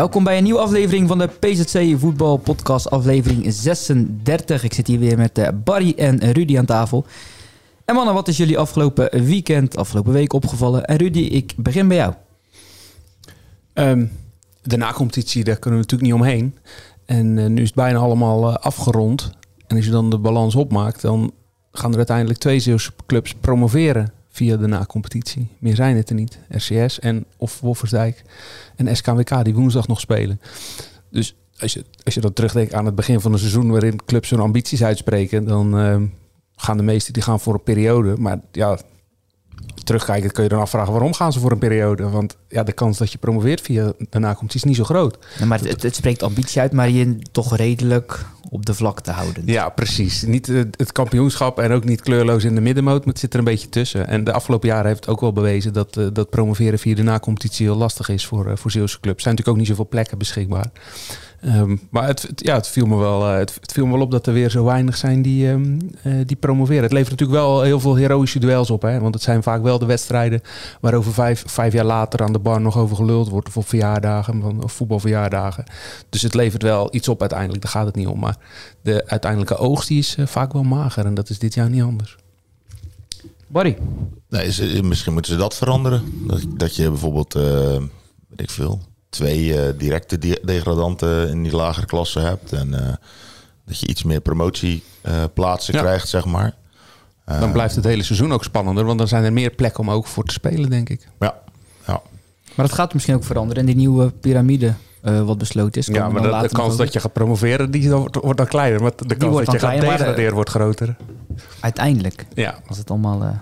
Welkom bij een nieuwe aflevering van de PZC Voetbal Podcast, aflevering 36. Ik zit hier weer met eh, Barry en Rudy aan tafel. En mannen, wat is jullie afgelopen weekend, afgelopen week opgevallen? En Rudy, ik begin bij jou. Ehm, de nacompetitie, daar kunnen we natuurlijk niet omheen. En eh, nu is het bijna allemaal eh, afgerond. En als je dan de balans opmaakt, dan gaan er uiteindelijk twee Zeeuwse clubs promoveren via de na-competitie. Meer zijn het er niet. RCS en of Woffersdijk en SKWK die woensdag nog spelen. Dus als je, als je dan terugdenkt aan het begin van een seizoen waarin clubs hun ambities uitspreken, dan uh, gaan de meesten die gaan voor een periode. Maar ja, terugkijken kun je dan afvragen waarom gaan ze voor een periode. Want ja, de kans dat je promoveert via de nakomst is niet zo groot. Ja, maar het, het, spreekt ambitie uit, maar je toch redelijk op de vlak te houden. Ja, precies. Niet het kampioenschap en ook niet kleurloos in de middenmoot, maar het zit er een beetje tussen. En de afgelopen jaren heeft het ook wel bewezen dat, uh, dat promoveren via de nacompetitie heel lastig is voor, uh, voor Zeeuwse clubs. Er zijn natuurlijk ook niet zoveel plekken beschikbaar. Um, maar het, het, ja, het, viel me wel, uh, het, het, viel me wel op dat er weer zo weinig zijn die, um, uh, die promoveren. Het levert natuurlijk wel heel veel heroïsche duels op. Hè? Want het zijn vaak wel de wedstrijden waarover vijf, vijf jaar later aan de bar nog over geluld wordt. Of op verjaardagen, of voetbalverjaardagen. Dus het levert wel iets op uiteindelijk, daar gaat het niet om. Maar de uiteindelijke oogst die is uh, vaak wel mager. En dat is dit jaar niet anders. Barry? Nee, ze, misschien moeten ze dat veranderen. Dat, dat je bijvoorbeeld, weet ik veel twee uh, directe degradanten in die lagere klasse hebt. En uh, dat je iets meer promotieplaatsen uh, ja. krijgt, zeg maar. dan blijft het hele seizoen ook spannender, want dan zijn er meer plekken om ook voor te spelen, denk ik. Ja, ja. Maar dat gaat misschien ook veranderen. En die nieuwe piramide wat besloten is. Ja, maar de, de kans dat je gaat promoveren, die wordt, wordt dan kleiner. Maar de kans dat je gaat degraderen wordt groter. Uiteindelijk. Ja. Als het allemaal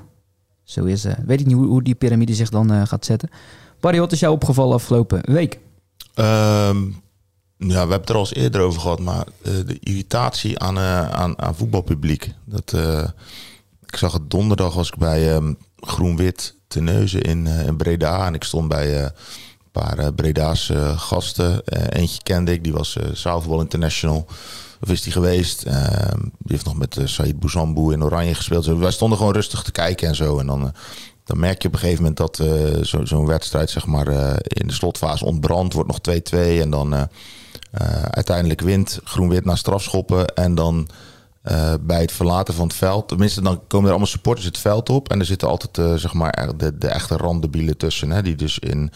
zo is. weet ik niet hoe, hoe die piramide zich dan gaat zetten. Barry, wat is jou opgevallen afgelopen week? Um, ja, we hebben het er al eens eerder over gehad, maar uh, de irritatie aan, uh, aan, aan voetbalpubliek. Dat, uh, ik zag het donderdag was ik bij um, Groen-Wit Teneuzen in, in Breda en ik stond bij een paar Breda's gasten. eentje kende ik, die was uh, Zaalvoetbal International. Of is die geweest? Ehm, die heeft nog met Said Bouzambou in Oranje gespeeld. Zo, wij stonden gewoon rustig te kijken en zo. En dan dan merk je op een gegeven moment dat zo'n zo wedstrijd zeg maar, uh, in de slotfase ontbrandt. Wordt nog 2-2 en dan uh, uiteindelijk wint Groen-Wit naar strafschoppen. En dan bij het verlaten van het veld, tenminste dan komen er allemaal supporters het veld op. En er zitten altijd zeg maar, de, de echte randebielen tussen. Hè, die dus in,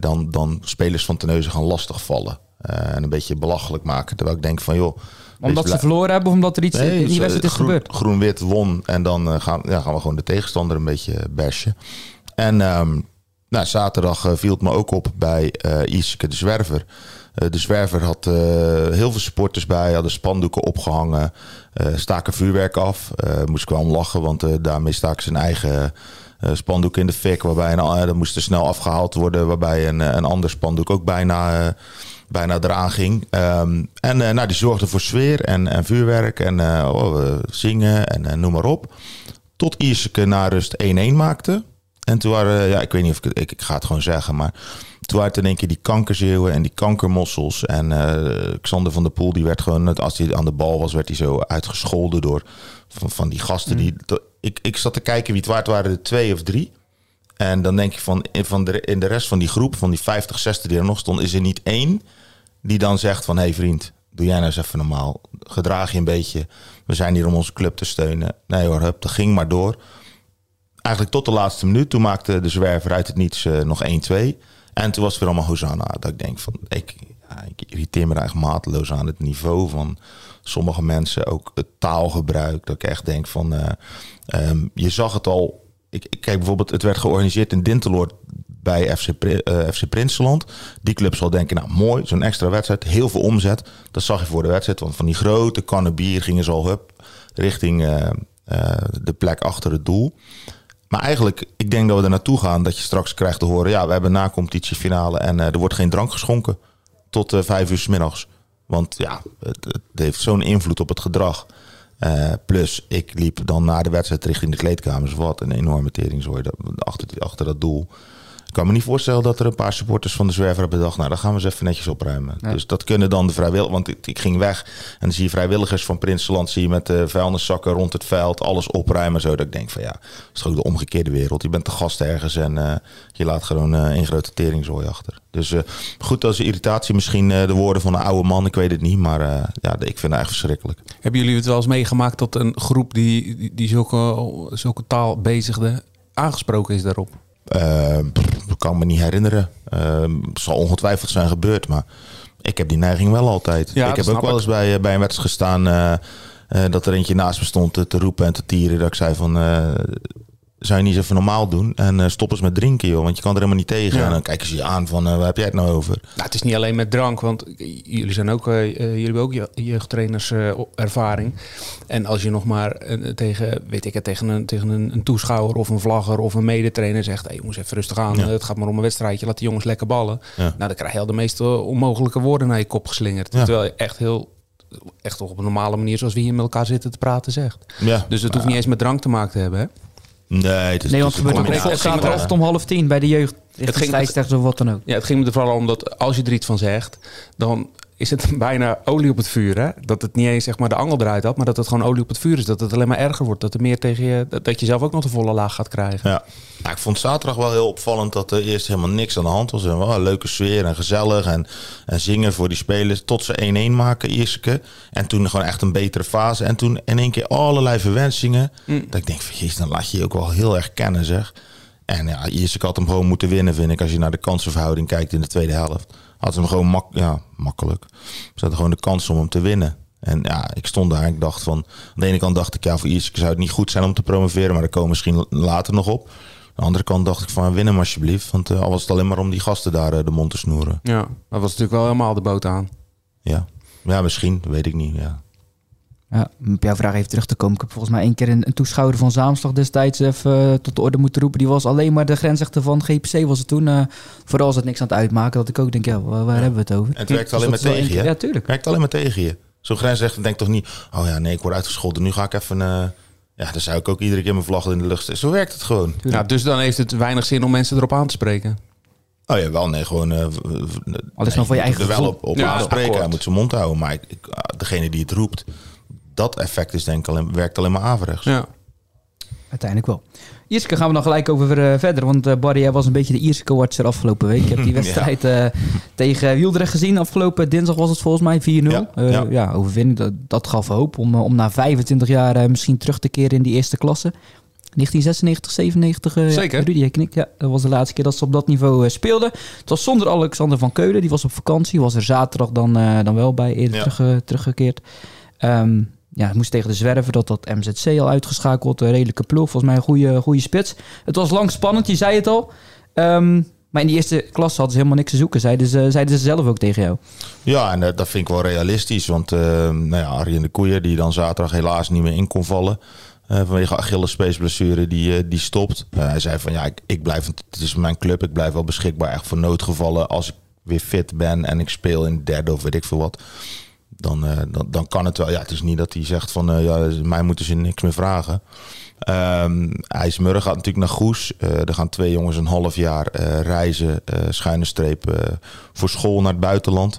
dan, dan spelers van Teneuzen gaan lastigvallen. en een beetje belachelijk maken. Terwijl ik denk van joh omdat ze verloren hebben of omdat er iets nee, in die wedstrijd is groen, gebeurd? Groen-wit won en dan uh, gaan, ja, gaan we gewoon de tegenstander een beetje bashen. En um, nou, zaterdag uh, viel het me ook op bij uh, Iske de Zwerver. de Zwerver had heel veel supporters bij, hadden spandoeken opgehangen, staken vuurwerk af. moest ik wel om lachen, want daarmee staken zijn eigen spandoek in de fik. Waarbij een, dat moest er snel afgehaald worden, waarbij een, een ander spandoek ook bijna bijna eraan ging. Um, en uh, nou, die zorgde voor sfeer en, en vuurwerk en uh, oh, zingen en uh, noem maar op. Tot Ierseke na rust 1-1 maakte. En toen waren, ja, ik weet niet of ik, ik, ik ga het gewoon zeggen, maar toen waren het in één keer die kankerzeeuwen en die kankermossels. En Xander van der Poel, die werd gewoon, als hij aan de bal was, werd hij zo uitgescholden door van, van die gasten. Mm. Die, ik, ik zat te kijken wie het waard waren, er twee of drie. En dan denk je van, in, van de, in de rest van die groep, van die 50, 60 die er nog stond, is er niet één die dan zegt van... hé hey vriend, doe jij nou eens even normaal. Gedraag je een beetje. We zijn hier om onze club te steunen. Nee hoor, hup, dat ging maar door. Eigenlijk tot de laatste minuut. Toen maakte de zwerver uit het niets uh, nog 1-2. En toen was het weer allemaal Hosanna. Dat ik denk van, ik, ik irriteer me er eigenlijk mateloos aan het niveau van sommige mensen. Ook het taalgebruik. Dat ik echt denk van, uh, um, je zag het al... Ik, kijk bijvoorbeeld, het werd georganiseerd in Dinteloord bij FC, uh, FC Prinsenland. Die club zal denken, nou mooi, zo'n extra wedstrijd, heel veel omzet. Dat zag je voor de wedstrijd, want van die grote kannen bier gingen ze al hup, richting uh, uh, de plek achter het doel. maar eigenlijk, ik denk dat we er naartoe gaan dat je straks krijgt te horen... ja, we hebben na competitiefinale en eh, er wordt geen drank geschonken tot eh, vijf uur s middags. Want ja, het heeft zo'n invloed op het gedrag. Eh, plus, ik liep dan na de wedstrijd richting de kleedkamers. Wat een enorme teringzooi achter, achter dat doel. Ik kan me niet voorstellen dat er een paar supporters van de Zwerver hebben bedacht... nou, dan gaan we eens even netjes opruimen. Ja. Dus dat kunnen dan de vrijwilligers... Want ik, ik ging weg en dan zie je vrijwilligers van Prinsenland... zie je met de vuilniszakken rond het veld alles opruimen. Zo dat ik denk van ja, dat is toch ook de omgekeerde wereld. Je bent de gast ergens en eh, je laat gewoon eh één grote teringzooi achter. Dus eh, goed, dat is irritatie misschien eh, de woorden van een oude man. Ik weet het niet, maar eh, ja, ik vind het eigenlijk verschrikkelijk. Hebben jullie het wel eens meegemaakt dat een groep die, die, die zulke, zulke taal bezigde aangesproken is daarop? Dat kan me niet herinneren. Het zal ongetwijfeld zijn gebeurd, maar ik heb die neiging wel altijd. Ja, ik heb ook wel eens bij, eh, bij een wedstrijd gestaan eh, eh, dat er eentje naast me stond te, roepen en te tieren. Dat ik zei van, zou je niet eens even normaal doen? En eh, stop eens met drinken, joh, want je kan er helemaal niet tegen. Ja. En dan kijken ze je aan van, eh, waar heb jij het nou over? Nou, het is niet alleen met drank, want jullie zijn ook, eh, jullie hebben ook je- jeugdtrainers eh, ervaring. En als je nog maar tegen, weet ik het, tegen, een, tegen een, een toeschouwer of een vlagger of een medetrainer zegt, hey, jongens, even rustig aan, Ja. het gaat maar om een wedstrijdje, laat die jongens lekker ballen. Ja. Nou, dan krijg je al de meest eh, onmogelijke woorden naar je kop geslingerd. Terwijl je echt heel, echt op een normale manier, zoals we hier met elkaar zitten te praten, zegt. Dus het hoeft niet eens met drank te maken te hebben, hè? Nee, het is, Nee, want het het gebeurt ook combinatie. op Het ging zaterdag om half tien bij de jeugd. ging- Richting scheidsrechters of wat dan ook. Ja, het ging me er vooral om dat als je er iets van zegt, dan is het bijna olie op het vuur. Hè? Dat het niet eens zeg maar, de angel eruit had, maar dat het gewoon olie op het vuur is. Dat het alleen maar erger wordt. Dat er meer tegen je, dat- je zelf ook nog de volle laag gaat krijgen. Ja. Nou, ik vond zaterdag wel heel opvallend dat er eerst helemaal niks aan de hand was. En wel een leuke sfeer en gezellig en, en zingen voor die spelers. Tot ze 1-1 maken, Ierseke. En toen gewoon echt een betere fase. En toen in één keer allerlei verwensingen. Dat ik denk van, jezus, dan laat je je ook wel heel erg kennen, zeg. En ja, Ierseke had hem gewoon moeten winnen, vind ik. Als je naar de kansenverhouding kijkt in de tweede helft. Had ze hem gewoon mak ja, makkelijk. Ze hadden gewoon de kans om hem te winnen. En ja, ik stond daar en ik dacht van... Aan de ene kant dacht ik, ja, voor Ierseke zou het niet goed zijn om te promoveren. Maar daar komen we misschien later nog op. Aan de andere kant dacht ik van, win hem alsjeblieft. Want eh, al was het alleen maar om die gasten daar eh, de mond te snoeren. Ja, dat was natuurlijk wel helemaal de boot aan. Ja, ja misschien, weet ik niet. Ja. Ja, om op jouw vraag even terug te komen. Ik heb volgens mij één keer een, een toeschouwer van Zaamslag destijds even eh, tot de orde moeten roepen. Die was alleen maar de grensrechter van GPC was het toen. eh, vooral als het niks aan het uitmaken. Dat ik ook denk, ja, waar, waar hebben we het over? En het werkt Dus alleen maar tegen je. Ja, tuurlijk. werkt alleen maar tegen je. Zo'n grensrechter denkt toch niet... Oh ja, nee, ik word uitgescholden. Nu ga ik even... eh, ja, dan zou ik ook iedere keer mijn vlag in de lucht... steken. Zo werkt het gewoon. Ja, dus dan heeft het weinig zin om mensen erop aan te spreken. Oh ja, wel nee, gewoon... eh, v- v- Al is maar voor je eigen er wel op, op Ja, aanspreken. Hij moet zijn mond houden. Maar ik, ik- degene die het roept... Dat effect is denk ik alleen, werkt alleen maar averechts. Ja. Uiteindelijk wel. Ierske gaan we dan gelijk over eh, verder. Want eh Barry, jij was een beetje de Ierske watcher afgelopen week. Ik heb die wedstrijd eh, tegen Wieldrecht gezien. Afgelopen dinsdag was het volgens mij 4-0. Ja, Eh, ja. ja, overwinning. Dat, dat gaf hoop om, om na 25 jaar misschien terug te keren in die eerste klasse. 1996, 97. eh, Zeker. Ja, Rudy, knikt. Ja, dat was de laatste keer dat ze op dat niveau eh, speelden. Het was zonder Alexander van Keulen. Die was op vakantie. Was er zaterdag dan, eh, dan wel bij. Eerder Ja. terug, teruggekeerd. Ehm, ja, moest tegen de Zwerver. Dat dat MZC al uitgeschakeld. Een redelijke ploeg. Volgens mij een goede, goede spits. Het was lang spannend. Je zei het al. Ehm, maar in die eerste klas hadden ze helemaal niks te zoeken. Zeiden ze, zeiden ze zelf ook tegen jou. Ja, en eh, dat vind ik wel realistisch. Want uh, nou ja, Arjen de Koeier, die dan zaterdag helaas niet meer in kon vallen. Uh, vanwege Achillespeesblessure, die, die stopt. Hij zei van ja, ik, ik blijf, het is mijn club. Ik blijf wel beschikbaar echt voor noodgevallen. Als ik weer fit ben en ik speel in de derde of weet ik veel wat. Dan, uh, dan, dan kan het wel. Ja, het is niet dat hij zegt van uh, ja, mij moeten ze niks meer vragen. Um, IJsmurren gaat natuurlijk naar Goes. Uh, er gaan twee jongens een half jaar reizen, schuine streep, voor school naar het buitenland.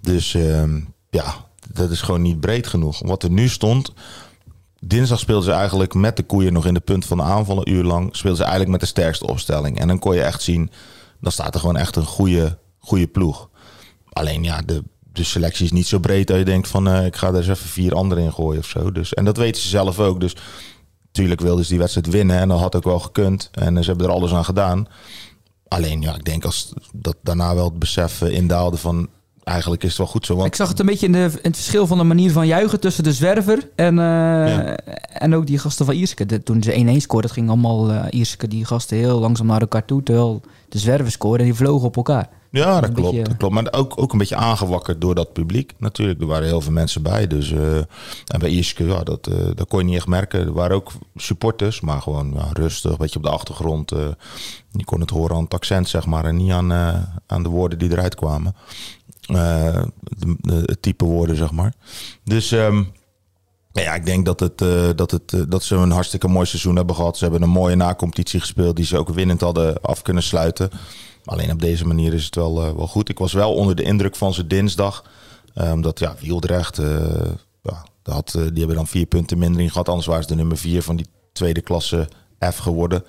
Dus ehm, ja, dat is gewoon niet breed genoeg. Wat er nu stond. Dinsdag speelden ze eigenlijk met de koeien nog in de punt van de aanval een uur lang. Speelden ze eigenlijk met de sterkste opstelling. En dan kon je echt zien, dan staat er gewoon echt een goede, goede ploeg. Alleen ja, de, de selectie is niet zo breed dat je denkt van uh, ik ga er eens even vier anderen in gooien of zo. Dus, en dat weten ze zelf ook. Dus natuurlijk wilden ze die wedstrijd winnen en dat had ook wel gekund. En ze hebben er alles aan gedaan. Alleen ja, ik denk als dat daarna wel het besef uh, indaalde van eigenlijk is het wel goed zo. Want... Ik zag het een beetje in, de, in het verschil van de manier van juichen tussen de zwerver en, uh, ja. en ook die gasten van Ierske. De, toen ze 1-1 scoorden, ging allemaal uh, Ierske, die gasten heel langzaam naar elkaar toe. Terwijl de zwerver scoorden en die vlogen op elkaar. Ja, dat klopt, beetje- dat klopt. Maar ook, ook een beetje aangewakkerd door dat publiek. Natuurlijk, er waren heel veel mensen bij. Dus, eh, en bij Ierske, ja, dat, eh, dat kon je niet echt merken. Er waren ook supporters, maar gewoon ja, rustig, een beetje op de achtergrond. eh je kon het horen aan het accent, zeg maar. En niet aan, aan de woorden die eruit kwamen. Het type woorden, zeg maar. Dus... ehm, ja, ik denk dat, het, eh, dat, het, eh, dat ze een hartstikke mooi seizoen hebben gehad. Ze hebben een mooie nacompetitie gespeeld die ze ook winnend hadden af kunnen sluiten. Alleen op deze manier is het wel, eh, wel goed. Ik was wel onder de indruk van ze dinsdag. Omdat ja, Wieldrecht, ja, had, die hebben dan vier punten mindering gehad. Anders waren ze de nummer vier van die tweede klasse F geworden.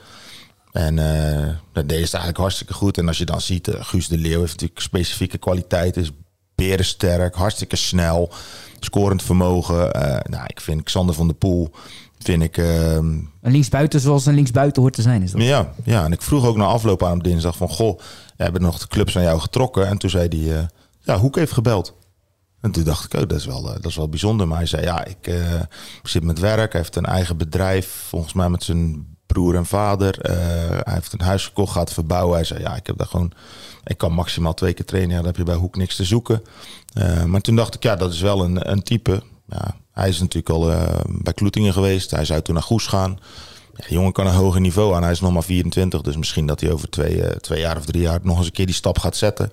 En dat deed ze eigenlijk hartstikke goed. En als je dan ziet, Guus de Leeuw heeft natuurlijk specifieke kwaliteiten. Is berensterk, hartstikke snel, scorend vermogen. Eh, nou, ik vind Xander van der Poel, vind ik... ehm, Een linksbuiten zoals een linksbuiten hoort te zijn, is dat? ja, ja, en ik vroeg ook na afloop aan hem dinsdag van... Goh, hebben nog de clubs aan jou getrokken? En toen zei hij, eh, ja, Hoek heeft gebeld. En toen dacht ik, oh, dat is wel, eh, dat is wel bijzonder. Maar hij zei, ja, ik zit met werk. Hij heeft een eigen bedrijf, volgens mij met zijn broer en vader. Eh, hij heeft een huis gekocht, gaat verbouwen. Hij zei, ja, ik heb daar gewoon... Ik kan maximaal twee keer trainen. Ja, dan heb je bij Hoek niks te zoeken. Eh, maar toen dacht ik, ja, dat is wel een, een type. Ja, hij is natuurlijk al eh, bij Kloetingen geweest. Hij zou toen naar Goes gaan. Ja, jongen kan een hoger niveau aan. Hij is nog maar 24. Dus misschien dat hij over twee, twee jaar of drie jaar nog eens een keer die stap gaat zetten.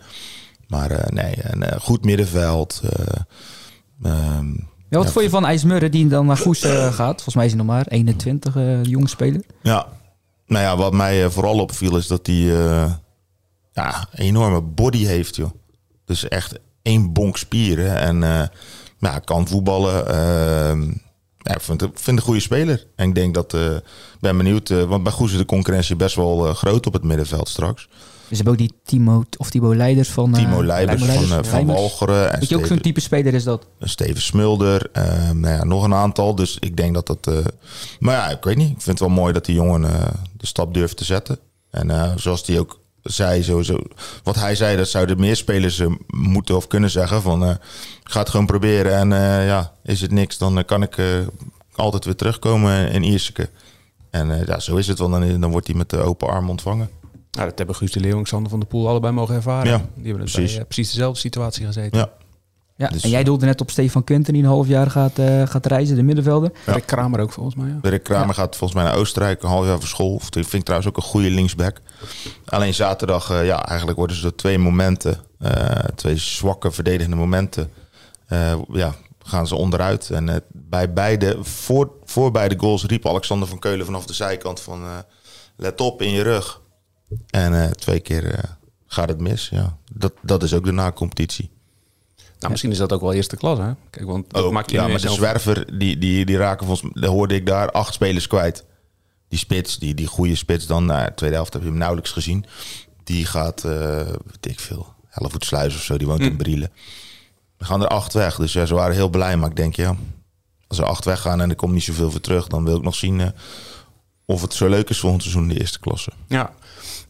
Maar nee, een goed middenveld. eh, ehm, Ja, wat vond je van IJsmurren die dan naar Goes eh, gaat? Volgens mij is hij nog maar 21, eh de jonge speler. ja, nou ja, wat mij eh, vooral opviel is dat hij ja, een enorme body heeft, joh. Dus echt één bonk spieren. En ja, kan voetballen. ehm, ja, ik vind, vind een goede speler. En ik denk dat, ben benieuwd, want bij Goes is de concurrentie best wel groot op het middenveld straks. Dus hebben ook die Timo, of Timo Leiders van... eh, Timo Leibers van, eh, van. Walcheren. En Weet je ook zo'n type speler is dat? Steven Smulder. nou ja, nog een aantal. Dus ik denk dat dat... eh, maar ja, ik weet niet. Ik vind het wel mooi dat die jongen eh, de stap durft te zetten. En eh, zoals hij ook zei, sowieso, wat hij zei, dat zouden meer spelers eh, moeten of kunnen zeggen. Van, eh, ga het gewoon proberen. En eh, ja, is het niks, dan eh, kan ik eh, altijd weer terugkomen in Ierseke. En eh, ja, zo is het, want dan, dan wordt hij met de open arm ontvangen. Nou, dat hebben Guus de Leeuw en Xander van der Poel allebei mogen ervaren. Ja, die hebben het precies. bij eh, precies dezelfde situatie gezeten. Ja. Ja, Dus- en jij doelde net op Stefan Kunten die een half jaar gaat, eh, gaat reizen, de middenvelder. Ja. Rick Kramer ook volgens mij. Ja. Rick Kramer gaat volgens mij naar Oostenrijk, een half jaar voor school. Die vind ik trouwens ook een goede linksback. Alleen zaterdag, eh, ja, eigenlijk worden ze door twee momenten, eh, twee zwakke verdedigende momenten, eh, ja, gaan ze onderuit. En eh, bij beide, voor, voor beide goals riep Alexander van Keulen vanaf de zijkant van, eh, let op in je rug. En eh, twee keer eh, gaat het mis. Ja, dat, dat is ook de na-competitie. Nou, misschien is dat ook wel eerste klas, hè? Kijk, want dat Ook, maakt je ja, maar de zelf- zwerver, die, die, die raken volgens mij, hoorde ik daar, acht spelers kwijt. Die spits, die, die goede spits dan, nou, de tweede helft heb je hem nauwelijks gezien. Die gaat, eh weet ik veel, Hellevoetsluis of zo, die woont in Brielen. We gaan er acht weg, dus ja, ze waren heel blij. Maar ik denk, ja, als er acht weggaan en er komt niet zoveel voor terug... dan wil ik nog zien eh, of het zo leuk is volgend seizoen in de eerste klasse. Ja,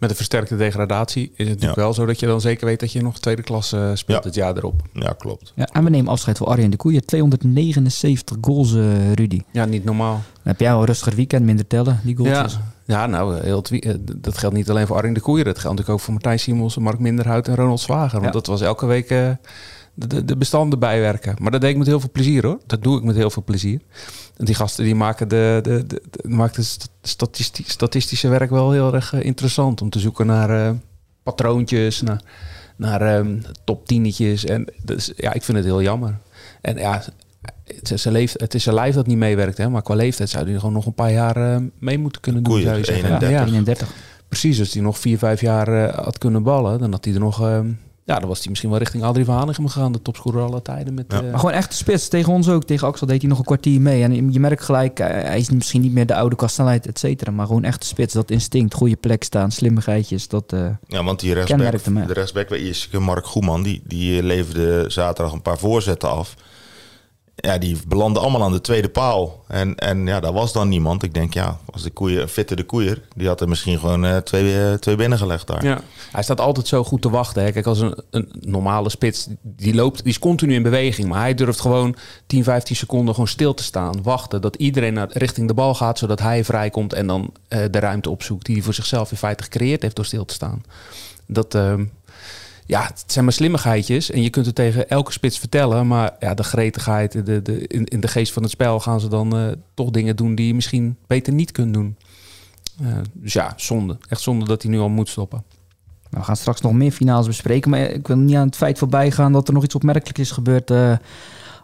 met een versterkte degradatie is het natuurlijk Ja. wel zo dat je dan zeker weet dat je nog tweede klas eh, speelt Ja. het jaar erop. Ja, klopt. Ja, en we nemen afscheid van Arjen de Koeier. 279 goals, eh, Rudy. Ja, niet normaal. Dan heb jij wel een rustiger weekend, minder tellen, die Ja, goaltjes. ja nou, heel eh, dat geldt niet alleen voor Arjen de Koeier. Dat geldt natuurlijk ook voor Martijn Simons, Mark Minderhout en Ronald Zwager. Want Ja. dat was elke week eh, de, de, de bestanden bijwerken. Maar dat deed ik met heel veel plezier hoor. Dat doe ik met heel veel plezier. En die gasten die maken, de, de, de, de- maken het st- statisti- statistische werk wel heel erg eh, interessant. Om te zoeken naar eh, patroontjes, naar, naar ehm, top tienetjes. En dus, ja, ik vind het heel jammer. En ja, het is zijn, leeft, het is zijn lijf dat niet meewerkt. Hè? Maar qua leeftijd zou hij gewoon nog een paar jaar eh, mee moeten kunnen doen. Koeier, zou je zeggen. 31. Ja, ja. 31. Precies, als hij nog vier, vijf jaar had kunnen ballen, dan had hij er nog. Ja, dan was hij misschien wel richting Adrie van Hanegem gegaan, de topscorer aller tijden. Met, Ja. eh, Maar gewoon echt de spits. Tegen ons ook. Tegen Axel deed hij nog een kwartier mee. En je merkt gelijk, eh, hij is misschien niet meer de oude kasteleid, et cetera. Maar gewoon echt de spits. Dat instinct, goede plek staan, slimmigheidjes. Dat, eh, Ja, want die rechtsback, de rechtsback bij Ierseke, Mark Goeman, die, die leverde zaterdag een paar voorzetten af. Ja, die belanden allemaal aan de tweede paal. En, en ja, daar was dan niemand. Ik denk, ja, als de koeien, fitte de koeier, die had er misschien gewoon eh, twee, eh, twee binnengelegd daar. Ja. Hij staat altijd zo goed te wachten. Hè. Kijk, als een, een normale spits, die loopt, die is continu in beweging. Maar hij durft gewoon 10, 15 seconden gewoon stil te staan. Wachten dat iedereen naar, richting de bal gaat, zodat hij vrijkomt en dan eh, de ruimte opzoekt die hij voor zichzelf in feite gecreëerd heeft door stil te staan. Dat, ehm, ja, het zijn maar slimmigheidjes. En je kunt het tegen elke spits vertellen. Maar ja, de gretigheid, de, de, in, in de geest van het spel gaan ze dan eh, toch dingen doen die je misschien beter niet kunt doen. Uh, dus ja, zonde. Echt zonde dat hij nu al moet stoppen. Nou, we gaan straks nog meer finales bespreken. Maar ik wil niet aan het feit voorbij gaan dat er nog iets opmerkelijks is gebeurd uh,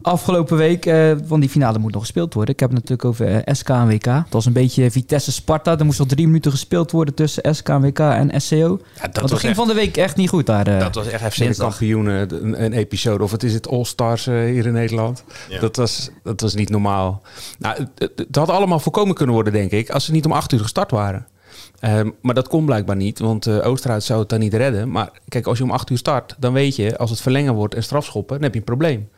afgelopen week. Uh, want die finale moet nog gespeeld worden. Ik heb het natuurlijk over uh, SK en WK. Het was een beetje Vitesse-Sparta. Er moest nog drie minuten gespeeld worden tussen SK en WK en SCO. Ja, dat want het ging echt, van de week echt niet goed daar. Uh, dat was echt FC de kampioenen, een, een, episode. Of het is het All-Stars hier in Nederland. Ja. Dat, was, dat was niet normaal. Nou, het, het, had allemaal voorkomen kunnen worden, denk ik, als ze niet om acht uur gestart waren. Um, maar dat kon blijkbaar niet, want uh, Oosterhuis zou het dan niet redden. Maar kijk, als je om acht uur start, dan weet je, als het verlengen wordt en strafschoppen, dan heb je een probleem.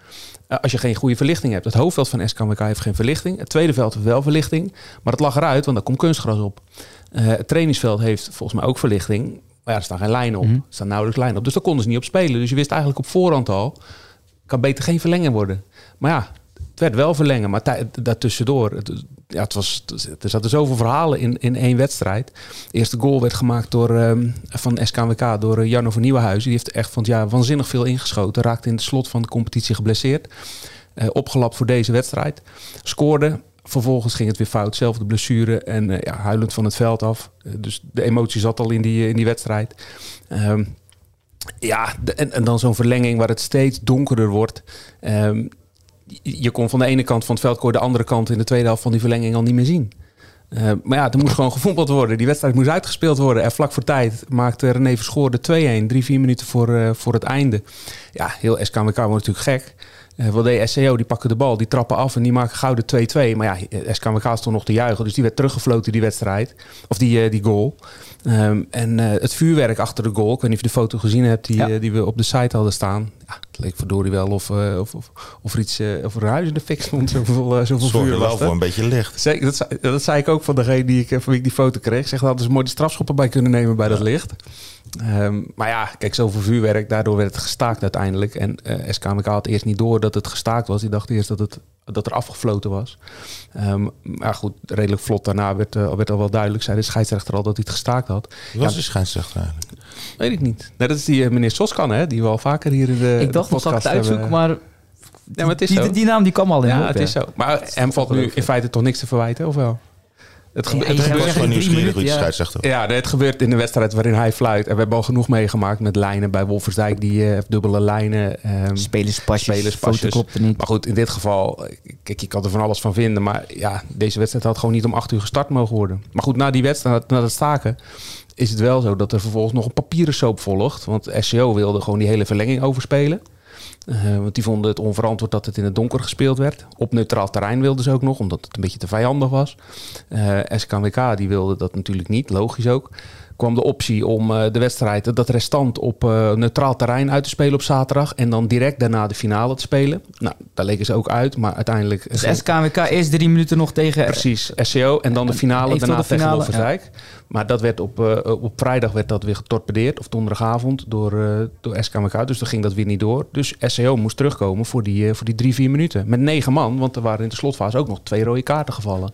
Uh, als je geen goede verlichting hebt. Het hoofdveld van SKWK heeft geen verlichting. Het tweede veld heeft wel verlichting. Maar het lag eruit, want daar komt kunstgras op. Uh, het trainingsveld heeft volgens mij ook verlichting. Maar ja, er staan geen lijnen op. Mm -hmm. Er staan nauwelijks lijnen op. Dus daar konden ze niet op spelen. Dus je wist eigenlijk op voorhand al, kan beter geen verlengen worden. Maar ja, het werd wel verlengen, maar daartussendoor. Het, ja, het was, er zaten zoveel verhalen in, in één wedstrijd. De eerste goal werd gemaakt door, um, van SKWK door uh, Jarno van Nieuwenhuizen. Die heeft echt van jaar waanzinnig veel ingeschoten. Raakte in het slot van de competitie geblesseerd. Uh, opgelapt voor deze wedstrijd. Scoorde. Vervolgens ging het weer fout. Zelfde blessure en uh, ja, huilend van het veld af. dus de emotie zat al in die, in die wedstrijd. Um, ja, en, en, dan zo'n verlenging waar het steeds donkerder wordt. Um, je kon van de ene kant van het veld, de andere kant in de tweede helft van die verlenging al niet meer zien. Uh, maar ja, er moest gewoon gevoetbald worden. Die wedstrijd moest uitgespeeld worden. En vlak voor tijd maakte René Verschoor de 2-1. Drie, vier minuten voor, uh, voor het einde. Ja, heel SKWK wordt natuurlijk gek. Uh, wel de SCO, die pakken de bal, die trappen af en die maken gouden 2-2. Maar ja, SKWK stond nog te juichen. Dus die werd teruggefloten, die wedstrijd. Of die, die goal. Um, en het vuurwerk achter de goal. Ik weet niet of je de foto gezien hebt die, ja. die we op de site hadden staan. Ja, leek verdorie wel of, uh, of, of, of, er iets uh, of er een huis in de fik stond. Zoveel, uh, zoveel vuur wel voor een beetje licht. Zeker, dat, zei, dat zei ik ook van degene die ik, van wie ik die foto kreeg. Zeg, hadden ze mooi de strafschoppen bij kunnen nemen bij ja. dat licht. Um, maar ja, kijk, zoveel vuurwerk. Daardoor werd het gestaakt uiteindelijk. En uh, SKMK had eerst niet door dat het gestaakt was. Die dacht eerst dat, het, dat er afgefloten was. Um, maar goed, redelijk vlot daarna werd, uh, werd al wel duidelijk. Zei de scheidsrechter al dat hij het gestaakt had. Wie was ja, de scheidsrechter eigenlijk? Weet ik niet. Nee, dat is die uh, meneer Soskan, hè, die we al vaker hier in de Ik dacht, dat ik het uitzoeken, maar... Ja, maar het is die, zo. die naam die kwam al in Ja, het is zo. Maar hem valt nu in feite toch niks te verwijten, of wel? Het, gebe ja, het gebeurt gewoon nieuwsgierig hoe je scheidsrechter. Ja, het gebeurt in de wedstrijd waarin hij fluit. En we hebben al genoeg meegemaakt met lijnen bij Wolfersdijk. Die uh, dubbele lijnen. Um, spelerspasjes, spelerspasjes. niet. Maar goed, in dit geval, kijk, je kan er van alles van vinden. Maar ja, deze wedstrijd had gewoon niet om acht uur gestart mogen worden. Maar goed, na die wedstrijd, na het staken, is het wel zo dat er vervolgens nog een papieren soap volgt. Want SCO wilde gewoon die hele verlenging overspelen. Uh, want die vonden het onverantwoord dat het in het donker gespeeld werd. Op neutraal terrein wilden ze ook nog, omdat het een beetje te vijandig was. Uh, SKWK die wilde dat natuurlijk niet, logisch ook. Kwam de optie om uh, de wedstrijd, dat restant op neutraal terrein uit te spelen op zaterdag. En dan direct daarna de finale te spelen. Nou, daar leken ze ook uit, maar uiteindelijk... Dus SKWK eerst drie minuten nog tegen... Precies, SCO en dan de finale daarna de finale, tegen Wolversdijk. Ja. Maar dat werd op, uh, op vrijdag werd dat weer getorpedeerd, of donderdagavond, door, door SKMK. Dus dan ging dat weer niet door. Dus SCO moest terugkomen voor die, voor die drie, vier minuten. Met negen man, want er waren in de slotfase ook nog twee rode kaarten gevallen.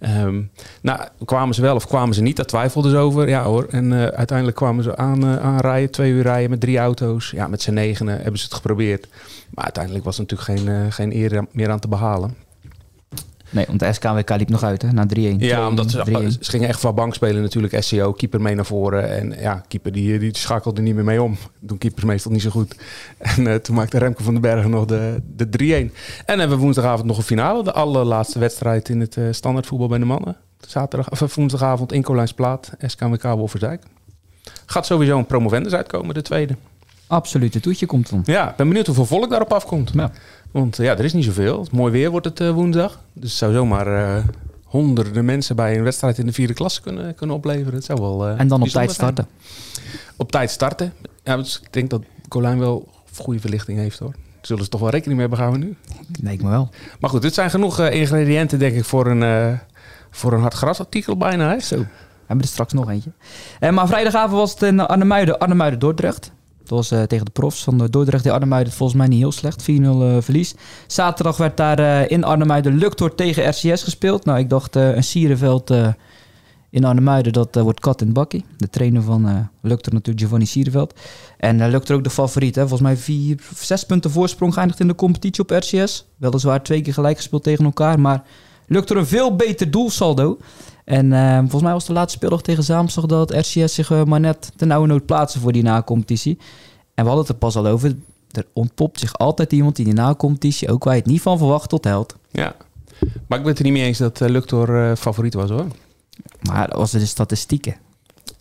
Um, nou, kwamen ze wel of kwamen ze niet? Daar twijfelden ze over. Ja hoor. En uh, uiteindelijk kwamen ze aan, uh, aanrijden, twee uur rijden met drie auto's. Ja, met z'n negenen hebben ze het geprobeerd. Maar uiteindelijk was er natuurlijk geen, uh, geen eer meer aan te behalen. Nee, want de SKWK liep nog uit, hè, na 3-1. Ja, omdat ze, ze gingen echt van bank spelen natuurlijk. SCO, keeper mee naar voren. En ja, keeper die, die schakelde niet meer mee om. Doen keepers meestal niet zo goed. En uh, toen maakte Remke van den Bergen nog de, de 3-1. En hebben we woensdagavond nog een finale. De allerlaatste wedstrijd in het uh, standaardvoetbal bij de mannen. Zaterdag, of woensdagavond in Colijnsplaat, SKWK Wolversdijk. Gaat sowieso een promovendus uitkomen, de tweede. Absoluut, het toetje komt dan. Ja, ben benieuwd hoeveel volk daarop afkomt. Ja. Want ja, er is niet zoveel. Mooi weer wordt het uh, woensdag. Dus het zou zomaar uh, honderden mensen bij een wedstrijd in de vierde klasse kunnen, kunnen opleveren. Het zou wel, uh, en dan op tijd starten. Zijn. Op tijd starten. Ja, dus ik denk dat Colijn wel goede verlichting heeft hoor. Zullen ze toch wel rekening mee hebben gaan we nu? Nee, me wel. Maar goed, dit zijn genoeg ingrediënten denk ik voor een, voor een hard grasartikel bijna. Hè? Zo. We hebben er straks nog eentje. maar vrijdagavond was het in Arnhemuiden, Arnhemuiden Dordrecht. Dat was uh, tegen de profs van de Dordrecht. Die Arnhemuiden volgens mij niet heel slecht. 4-0 uh, verlies. Zaterdag werd daar uh, in Arnhemuiden Luctor tegen RCS gespeeld. Nou, ik dacht een Sierenveld in Arnhemuiden, dat eh, wordt kat in bakkie. De trainer van Lukter natuurlijk, Giovanni Sierveld. En Lukter ook de favoriet. Hè? Volgens mij vier, zes punten voorsprong geëindigd in de competitie op RCS. Weliswaar twee keer gelijk gespeeld tegen elkaar, maar Lukter een veel beter doelsaldo. En uh, volgens mij was de laatste speeldag tegen Zaamstag dat RCS zich uh, maar net ten oude nood plaatsen voor die na-competitie. En we hadden het er pas al over. Er ontpopt zich altijd iemand in die na-competitie, ook waar je het niet van verwacht, tot held. Ja, maar ik ben het er niet mee eens dat uh, Luctor favoriet was hoor. Maar dat was de statistieken.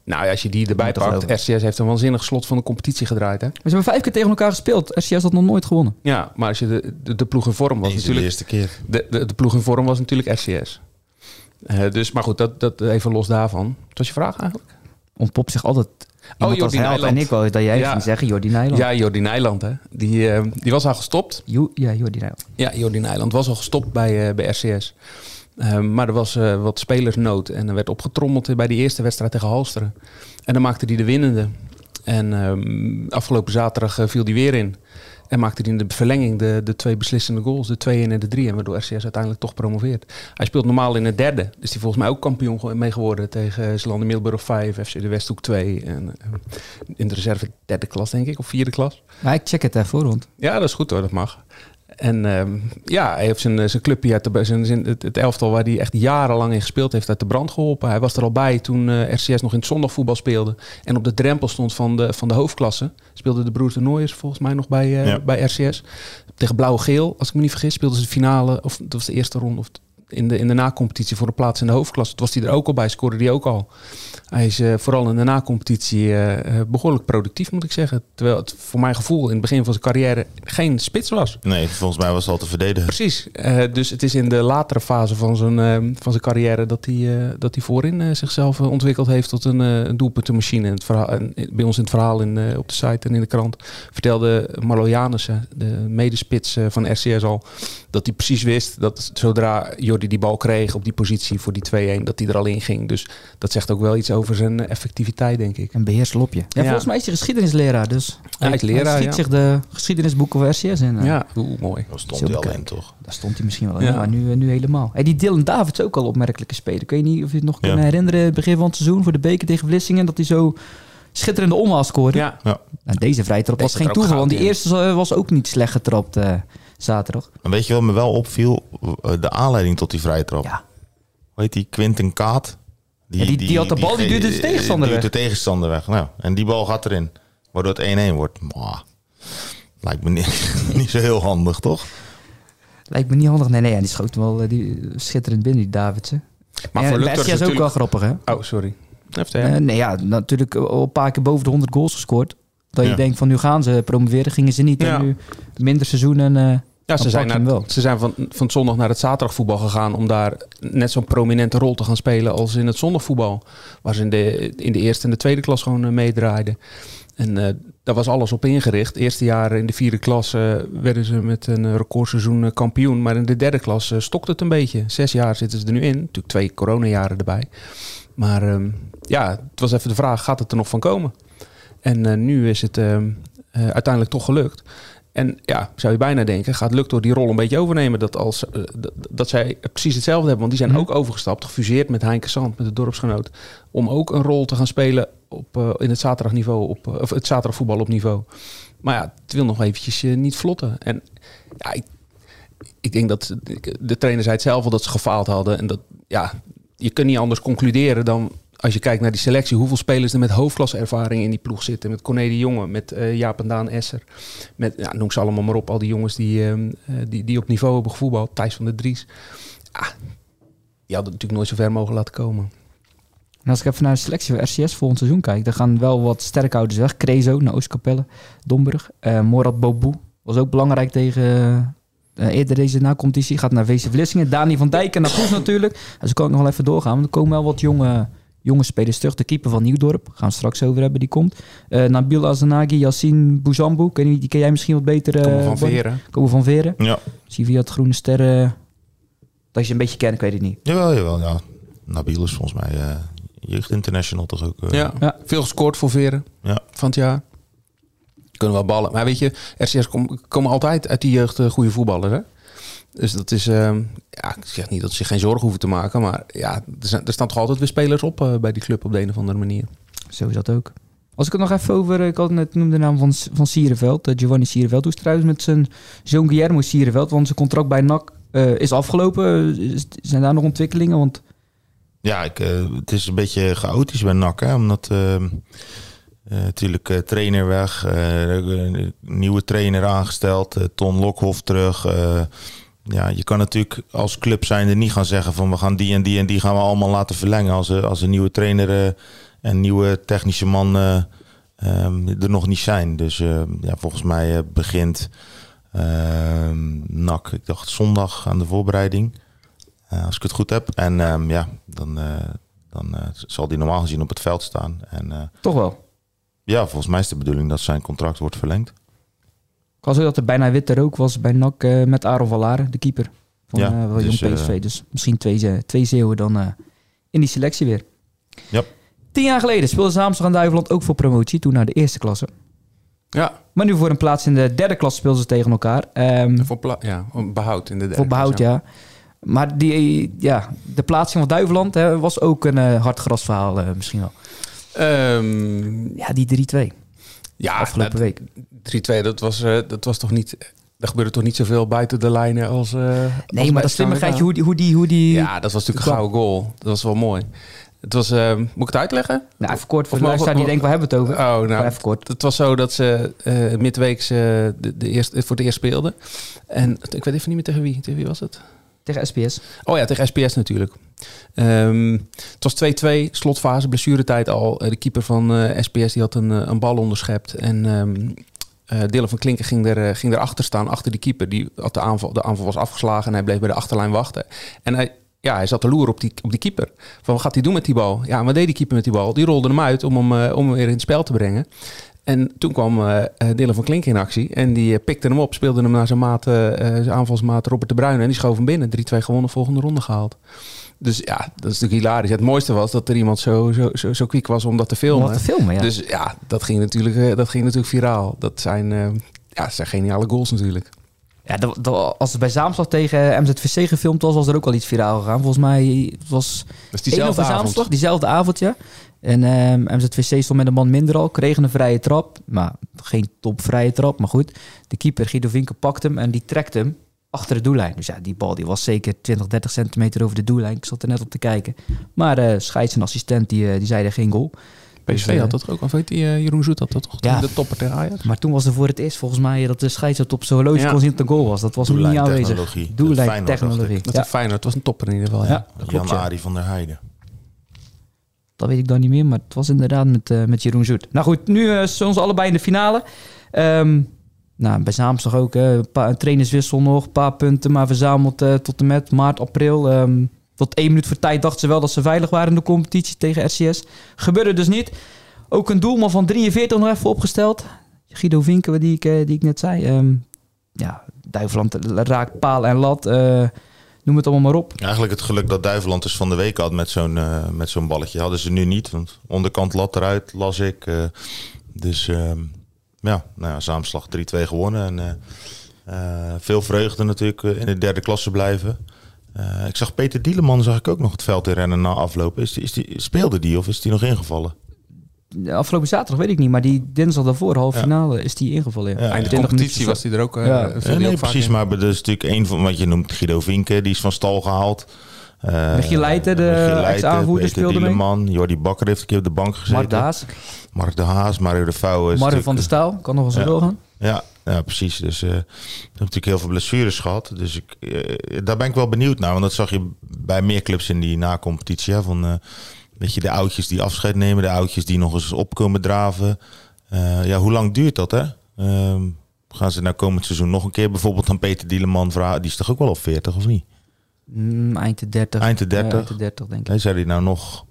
Nou ja, als je die erbij pakt, RCS heeft een waanzinnig slot van de competitie gedraaid. Hè? We hebben vijf keer tegen elkaar gespeeld. RCS had nog nooit gewonnen. Ja, maar als je de, de, de ploeg in vorm was Deze natuurlijk... de eerste keer. De, de, de ploeg in vorm was natuurlijk RCS. Uh, dus, maar goed, dat, dat even los daarvan. Wat was je vraag eigenlijk? Ontpopt zich altijd Oh, Jordi Nijland. En ik wou dat jij ja. ging zeggen, Jordi Nijland. Ja, Jordi Nijland. Hè. Die, uh, die was al gestopt. Jo ja, Jordi Nijland. Ja, Jordi Nijland was al gestopt bij, uh, bij RCS. Uh, maar er was wat spelersnood en er werd opgetrommeld bij die eerste wedstrijd tegen Halsteren. En dan maakte hij de winnende. En um, afgelopen zaterdag viel hij weer in. En maakte hij in de verlenging de, de twee beslissende goals, de 2 en de 3. En waardoor RCS uiteindelijk toch promoveert. Hij speelt normaal in het derde. Dus die volgens mij ook kampioen mee geworden tegen Zlanden Middelburg 5, FC de Westhoek 2. En in de reserve derde klas, denk ik, of vierde klas. Maar ik check het even rond. Ja, dat is goed hoor, dat mag. En um, ja, hij heeft zijn, zijn clubje uit de, zijn, zijn, het, het, elftal waar hij echt jarenlang in gespeeld heeft uit de brand geholpen. Hij was er al bij toen uh, RCS nog in het zondagvoetbal speelde. En op de drempel stond van de, van de hoofdklasse. Speelde de broers de Nooiers volgens mij nog bij, uh, ja. bij RCS. Tegen Blauw-Geel, als ik me niet vergis, speelden ze de finale. Of dat was de eerste ronde. Of in de, in de na-competitie voor een plaats in de hoofdklasse. Toen was hij er ook al bij, scoorde hij ook al. Hij is uh, vooral in de na-competitie uh, behoorlijk productief, moet ik zeggen. Terwijl het voor mijn gevoel in het begin van zijn carrière geen spits was. Nee, volgens mij was het al te verdedigen. Precies. Uh, dus het is in de latere fase van zijn, van zijn carrière dat hij, dat hij voorin zichzelf ontwikkeld heeft tot een, een doelpuntenmachine. Het verhaal, bij ons in het verhaal in, op de site en in de krant vertelde Marlo Janissen, de medespits van RCS al, dat hij precies wist dat zodra Jordi die bal kreeg op die positie voor die 2-1, dat hij er al in ging. Dus dat zegt ook wel iets over zijn effectiviteit, denk ik. Een beheerslopje. Ja, ja. volgens mij is hij geschiedenisleraar, dus hij, hij is leraar, hij schiet ja. zich de geschiedenisboeken van RCS in. Ja, Oeh, mooi. Dat stond hij al in, toch? Daar stond hij misschien wel in, ja. maar nu, nu helemaal. Hey, die Dylan Davids ook al opmerkelijke speler. Ik weet niet of je het nog ja. kan herinneren, begin van het seizoen voor de beker tegen Vlissingen, dat hij zo schitterende omhaal scoorde. Ja. ja. Nou, deze vrije trap was geen toeval, want die eerste was ook niet slecht getrapt uh, zaterdag. En weet je wat me wel opviel? De aanleiding tot die vrije trap. Ja. Hoe heet die? Quinten Kaat. Die, ja, die, die, die, had de bal, die, duwde de tegenstander die weg. de tegenstander weg. Nou, en die bal gaat erin. Waardoor het 1-1 wordt. Mwah. Lijkt me niet, niet zo heel handig, toch? Lijkt me niet handig. Nee, nee, ja, die schoot wel uh, die, schitterend binnen, die Davidsen. Maar voor is natuurlijk... ook wel grappig, hè? Oh, sorry. Uh, nee, ja, natuurlijk al een paar keer boven de 100 goals gescoord. Dat ja. je denkt van nu gaan ze promoveren, gingen ze niet. Ja. En nu minder seizoen en... Uh, ja, ze zijn, naar, ze zijn van, van het zondag naar het zaterdagvoetbal gegaan om daar net zo'n prominente rol te gaan spelen als in het zondagvoetbal. Waar ze in de, in de eerste en de tweede klas gewoon uh, meedraaiden. En uh, daar was alles op ingericht. Eerste jaar in de vierde klas uh, werden ze met een recordseizoen kampioen. Maar in de derde klas stokte het een beetje. Zes jaar zitten ze er nu in. Natuurlijk twee coronajaren erbij. Maar um, ja, het was even de vraag, gaat het er nog van komen? En nu is het uiteindelijk toch gelukt. En ja, zou je bijna denken, gaat Luctor die rol een beetje overnemen? Dat, als, uh, dat, dat zij precies hetzelfde hebben. Want die zijn mm. ook overgestapt, gefuseerd met Heinke Sand, met de dorpsgenoot. Om ook een rol te gaan spelen op, uh, in het zaterdagniveau, op, uh, of het zaterdagvoetbal op niveau. Maar ja, het wil nog eventjes niet vlotten. En ja, ik, ik denk dat de trainer zei het zelf al dat ze gefaald hadden. En dat, ja, je kunt niet anders concluderen dan als je kijkt naar die selectie, hoeveel spelers er met hoofdklasse-ervaring in die ploeg zitten. Met Corné Jonge, met uh, Jaap en Daan Esser. Met, ja, noem ze allemaal maar op, al die jongens die, uh, die, die op niveau hebben gevoetbald. Thijs van der Dries. Ah, die hadden natuurlijk nooit zo ver mogen laten komen. En als ik even naar de selectie van RCS volgend seizoen kijk, dan gaan wel wat sterkhouders weg. Krezo naar Oostkapelle, Domburg. Uh, Morad Boboe was ook belangrijk tegen... Eerder deze na-competitie gaat naar VC Vlissingen. Dani van Dijk en naar Poes natuurlijk. Dus kan ik nog wel even doorgaan. Want er komen wel wat jonge jonge spelers terug. De keeper van Nieuwdorp, gaan we straks over hebben, die komt. Uh, Nabil Azanagi, Yassine Bouzambou, ken die ken jij misschien wat beter. Uh, komen van Veren. Komen van Veren. Ja. Zie via het Groene Sterren, dat je een beetje kent, ik weet het niet. Jawel, jawel, ja. Nabil is volgens mij uh, jeugd international toch ook. Ja. ja, veel gescoord voor Veren ja. van het jaar. Kunnen wel ballen. Maar weet je, RCS komen kom altijd uit die jeugd goede voetballer, hè? Dus dat is, ehm, ja, ik zeg niet dat ze zich geen zorgen hoeven te maken, maar ja, er, zijn, er staan toch altijd weer spelers op eh, bij die club op de een of andere manier. Zo is dat ook. Als ik het nog even over, ik had net noemde de naam van, van Sierenveld, eh, Giovanni Sierenveld. Hoe is het trouwens met zijn zoon Guillermo Sierenveld? Want zijn contract bij NAC eh, is afgelopen. Is- zijn daar nog ontwikkelingen? Want Ja, ik, eh, het is een beetje chaotisch bij NAC, hè, omdat eh, eh, natuurlijk eh, trainer weg, eh, nieuwe trainer aangesteld, eh, Ton Lokhoff terug. Ja, je kan natuurlijk als club zijnde niet gaan zeggen van we gaan die en die en die gaan we allemaal laten verlengen als, als een nieuwe trainer eh, en nieuwe technische man eh, ehm, er nog niet zijn. Dus eh, ja, volgens mij begint ehm NAC, ik dacht zondag aan de voorbereiding. Als ik het goed heb. En ehm, ja, dan, dan zal die normaal gezien op het veld staan. En toch wel. ja, volgens mij is de bedoeling dat zijn contract wordt verlengd. Ik was ook dat er bijna witte rook was bij NAC eh, met Aaron Valare, de keeper van Ja, eh, William dus, eh, PSV. Dus misschien twee, ze- twee zeeuwen dan eh, in die selectie weer. Ja. Tien jaar geleden speelde Zaamstag en Duiveland ook voor promotie, toen naar de eerste klasse. Ja, Maar nu voor een plaats in de derde klasse speelden ze tegen elkaar. Ehm, voor ja, behoud in de derde voor behoud, ja. Maar die, ja, de plaatsing van Duiveland hè, was ook een eh hard grasverhaal eh, misschien wel. Ehm, Ja, die 3-2 ja, afgelopen week. 3-2, dat was, eh, dat was toch niet... Er gebeurde toch niet zoveel buiten de lijnen als... als Nee, maar dat slimmigheidje, hoe die... Hoe die, hoe die Ja, dat was natuurlijk een gouden goal. Dat was wel mooi. Het was... ehm, moet ik het uitleggen? Nou, even kort voor Of de mogen- luisteraar die denkt, waar hebben we het over? Oh, Maar nou, even kort. het was zo dat ze eh midweeks de, de eerste, voor het eerst speelden. En ik weet even niet meer tegen wie. Tegen wie was het? Tegen SPS. Oh ja, tegen SPS natuurlijk. Ehm, het was 2-2, slotfase, blessuretijd al. Eh, De keeper van eh, SPS die had een, eh, een bal onderschept. En eh, Dylan van Klinken ging, er, eh, ging erachter staan, achter die keeper. Die had de, aanval, de aanval was afgeslagen en hij bleef bij de achterlijn wachten. En hij, ja, hij zat te loeren op die, op die keeper. Van wat gaat hij doen met die bal? Ja, wat deed die keeper met die bal? Die rolde hem uit om hem, eh, om hem weer in het spel te brengen. En toen kwam Dylan van Klink in actie. En die eh, pikte hem op, speelde hem naar zijn, maat, zijn aanvalsmaat Robert de Bruyne. En die schoof hem binnen. 3-2 gewonnen, volgende ronde gehaald. Dus ja, dat is natuurlijk hilarisch. Het mooiste was dat er iemand zo, zo, zo, zo kwiek was om dat te Om filmen. te filmen, ja. Dus ja, dat ging natuurlijk, dat ging natuurlijk viraal. Dat zijn, ja, dat zijn geniale goals natuurlijk. ja dat, dat- als het bij Zaamslag tegen MZVC gefilmd was, was er ook al iets viraal gegaan. Volgens mij het was één diezelfde avond. Zaamslag, diezelfde avond, ja. En ehm, MZVC stond met een man minder al, kregen een vrije trap. Maar geen topvrije trap, maar goed. De keeper Guido Vinke pakt hem en die trekt hem achter de doellijn. Dus ja, die bal die was zeker 20, 30 centimeter over de doellijn. Ik zat er net op te kijken. Maar eh scheids en assistent die, eh, die zeiden geen goal. PSV Dus, had eh, dat ook. Of weet je, eh, Jeroen Zoet had dat toch? Ja. De topper tegen Ajax. Maar toen was er voor het eerst volgens mij dat de scheids het op zijn horloge Ja. kon zien dat het een goal was. Dat was niet aanwezig. Doellijntechnologie. Technologie. Dat Ja, is fijn. Het was een topper in ieder geval. Ja. Ja. klopt, ja. Jan-Ari van der Heijden. Dat weet ik dan niet meer, maar het was inderdaad met, eh, met Jeroen Zoet. Nou goed, nu uh, zijn ze allebei in de finale. Ehm, nou, bij Zaamstag ook. hè. Een, trainerswissel nog, een paar punten, maar verzameld eh, tot en met maart, april. Ehm, tot één minuut voor tijd dachten ze wel dat ze veilig waren in de competitie tegen RCS. Gebeurde dus niet. Ook een doelman van 43 nog even opgesteld. Guido Vinken, die ik, eh, die ik net zei. Ehm, ja, Duiveland raakt paal en lat. eh, noem het allemaal maar op. Eigenlijk het geluk dat Duiveland dus van de week had met zo'n eh, met zo'n balletje. Hadden ze nu niet, want onderkant lat eruit, las ik. eh, dus ehm, ja, nou ja, Zaamslag 3-2 gewonnen. En eh, veel vreugde natuurlijk in de derde klasse blijven. Ik zag Peter Dieleman zag ik ook nog het veld in rennen na aflopen. Is die, is die, speelde die of is die nog ingevallen? Afgelopen zaterdag weet ik niet, maar die dinsdag daarvoor, halve Ja. finale, is die ingevallen. Ja. Ja, Eind de 20 competitie was hij er ook. eh, Ja. nee, precies. in. Maar dat is natuurlijk een van wat je noemt Guido Vinken. Die is van stal gehaald. Uh, Michiel Leijten, de ex-aanvoerder, speelde mee. man. Jordi Bakker heeft een keer op de bank gezeten. Mark de Haas, Mark de Haas, Mario de Vouw. is Marvin van der Staal, kan nog wel zo Ja. doorgaan. Ja, ja, precies. Dus eh heb natuurlijk heel veel blessures gehad. Dus ik, eh, daar ben ik wel benieuwd naar. Want dat zag je bij meer clubs in die na-competitie. hè, Van, eh weet je, de oudjes die afscheid nemen. De oudjes die nog eens opkomen draven. Eh, ja, hoe lang duurt dat, hè? Ehm, gaan ze nou komend seizoen nog een keer bijvoorbeeld aan Peter Dieleman vragen? Die is toch ook wel op 40, of niet? Mm, eind de 30. Eind de Ja, 30. eind de 30, denk ik. Nee, zou die nou nog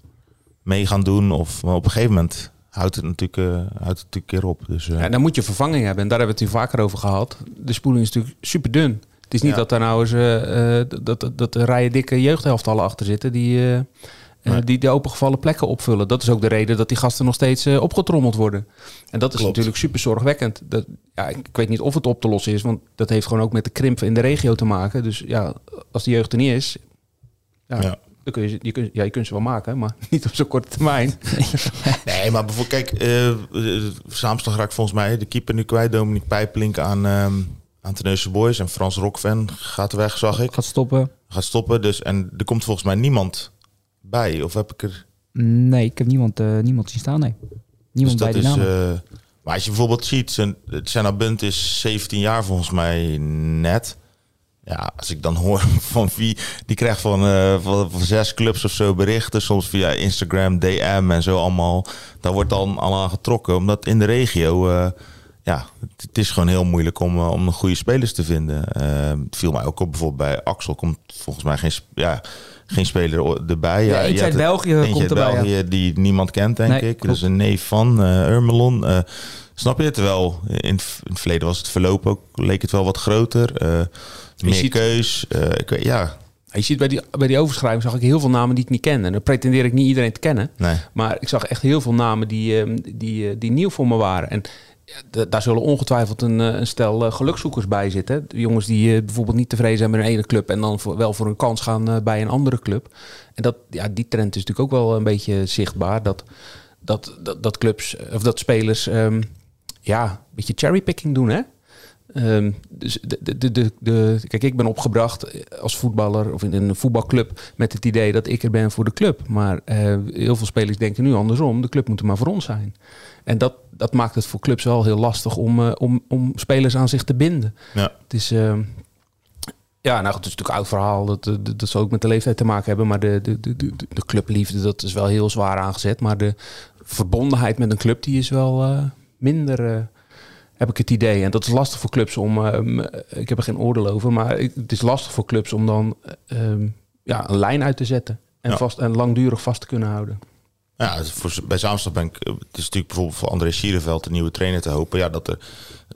mee gaan doen? Of maar op een gegeven moment houdt het natuurlijk, eh, houdt het natuurlijk een keer op. Dus, eh, Ja, dan moet je vervanging hebben. En daar hebben we het hier vaker over gehad. De spoeling is natuurlijk super dun. Het is niet Ja. dat daar nou eens dat, dat, dat er rijen dikke jeugdhelftallen achter zitten die, eh, Nee. die de opengevallen plekken opvullen. Dat is ook de reden dat die gasten nog steeds eh, opgetrommeld worden. En dat is Klopt. natuurlijk super zorgwekkend. Dat, ja, ik weet niet of het op te lossen is, want dat heeft gewoon ook met de krimp in de regio te maken. Dus ja, als de jeugd er niet is, ja, Ja. Dan kun je, je, kunt, ja, je kunt ze wel maken, maar niet op zo'n korte termijn. Nee, maar bijvoorbeeld, kijk, eh eh, Zaamslag raakt volgens mij de keeper nu kwijt. Dominique Pijpelink aan, ehm aan Tenneuze Boys. En Frans Rokven gaat weg, zag ik. Gaat stoppen. Gaat stoppen. Dus, en er komt volgens mij niemand bij. Of heb ik er... Nee, ik heb niemand, eh, niemand zien staan, nee. Niemand dus bij de naam. eh, maar als je bijvoorbeeld ziet, zijn- Senna Bunt is 17 jaar volgens mij net. Ja, als ik dan hoor van wie, die krijgt van, eh, van, van zes clubs of zo berichten, soms via Instagram, DM en zo allemaal. Daar wordt dan al aan getrokken, omdat in de regio, ja, het, het is gewoon heel moeilijk om, om goede spelers te vinden. Het viel mij ook op, bijvoorbeeld bij Axel komt volgens mij geen, ja, geen speler erbij. Ja, Ja, je eentje uit het- België Eentje komt uit erbij. ja. België die niemand kent, denk Nee, ik. klopt. Dus een neef van uh, Urmelon. Eh, snap je? Terwijl in, in het verleden was het verloop ook, leek het wel wat groter. eh, meer ziet- keus. eh, ik weet, ja, Je ziet bij die, bij die overschrijving zag ik heel veel namen die ik niet kende. En dan pretendeer ik niet iedereen te kennen. nee. Maar ik zag echt heel veel namen die, ehm, die, eh, die nieuw voor me waren. En daar zullen ongetwijfeld een, eh, een stel eh, gelukzoekers bij zitten. Jongens die eh, bijvoorbeeld niet tevreden zijn met een ene club... en dan wel voor een kans gaan bij een andere club. En dat, ja, die trend is natuurlijk ook wel een beetje zichtbaar. Dat, dat, dat, dat clubs of dat spelers ehm, ja, een beetje cherrypicking doen, hè? Ehm, dus de, de, de, de, kijk, ik ben opgebracht als voetballer of in een voetbalclub met het idee dat ik er ben voor de club. Maar eh, heel veel spelers denken nu andersom. De club moet er maar voor ons zijn. En dat, dat maakt het voor clubs wel heel lastig om, eh, om, om spelers aan zich te binden. Ja. Het is, ehm, ja, nou goed, het is natuurlijk een oud verhaal. Dat, dat, dat zal ook met de leeftijd te maken hebben. Maar de, de, de, de, de clubliefde, dat is wel heel zwaar aangezet. Maar de verbondenheid met een club, die is wel eh, minder, heb ik het idee. En dat is lastig voor clubs om, ehm, ik heb er geen oordeel over, maar ik- het is lastig voor clubs om dan ehm, ja, een lijn uit te zetten. En, Ja. vast, en langdurig vast te kunnen houden. Ja, voor, bij Zaamstad ben ik... Het is natuurlijk bijvoorbeeld voor André Sierenveld, de nieuwe trainer, te hopen. Ja, dat, er,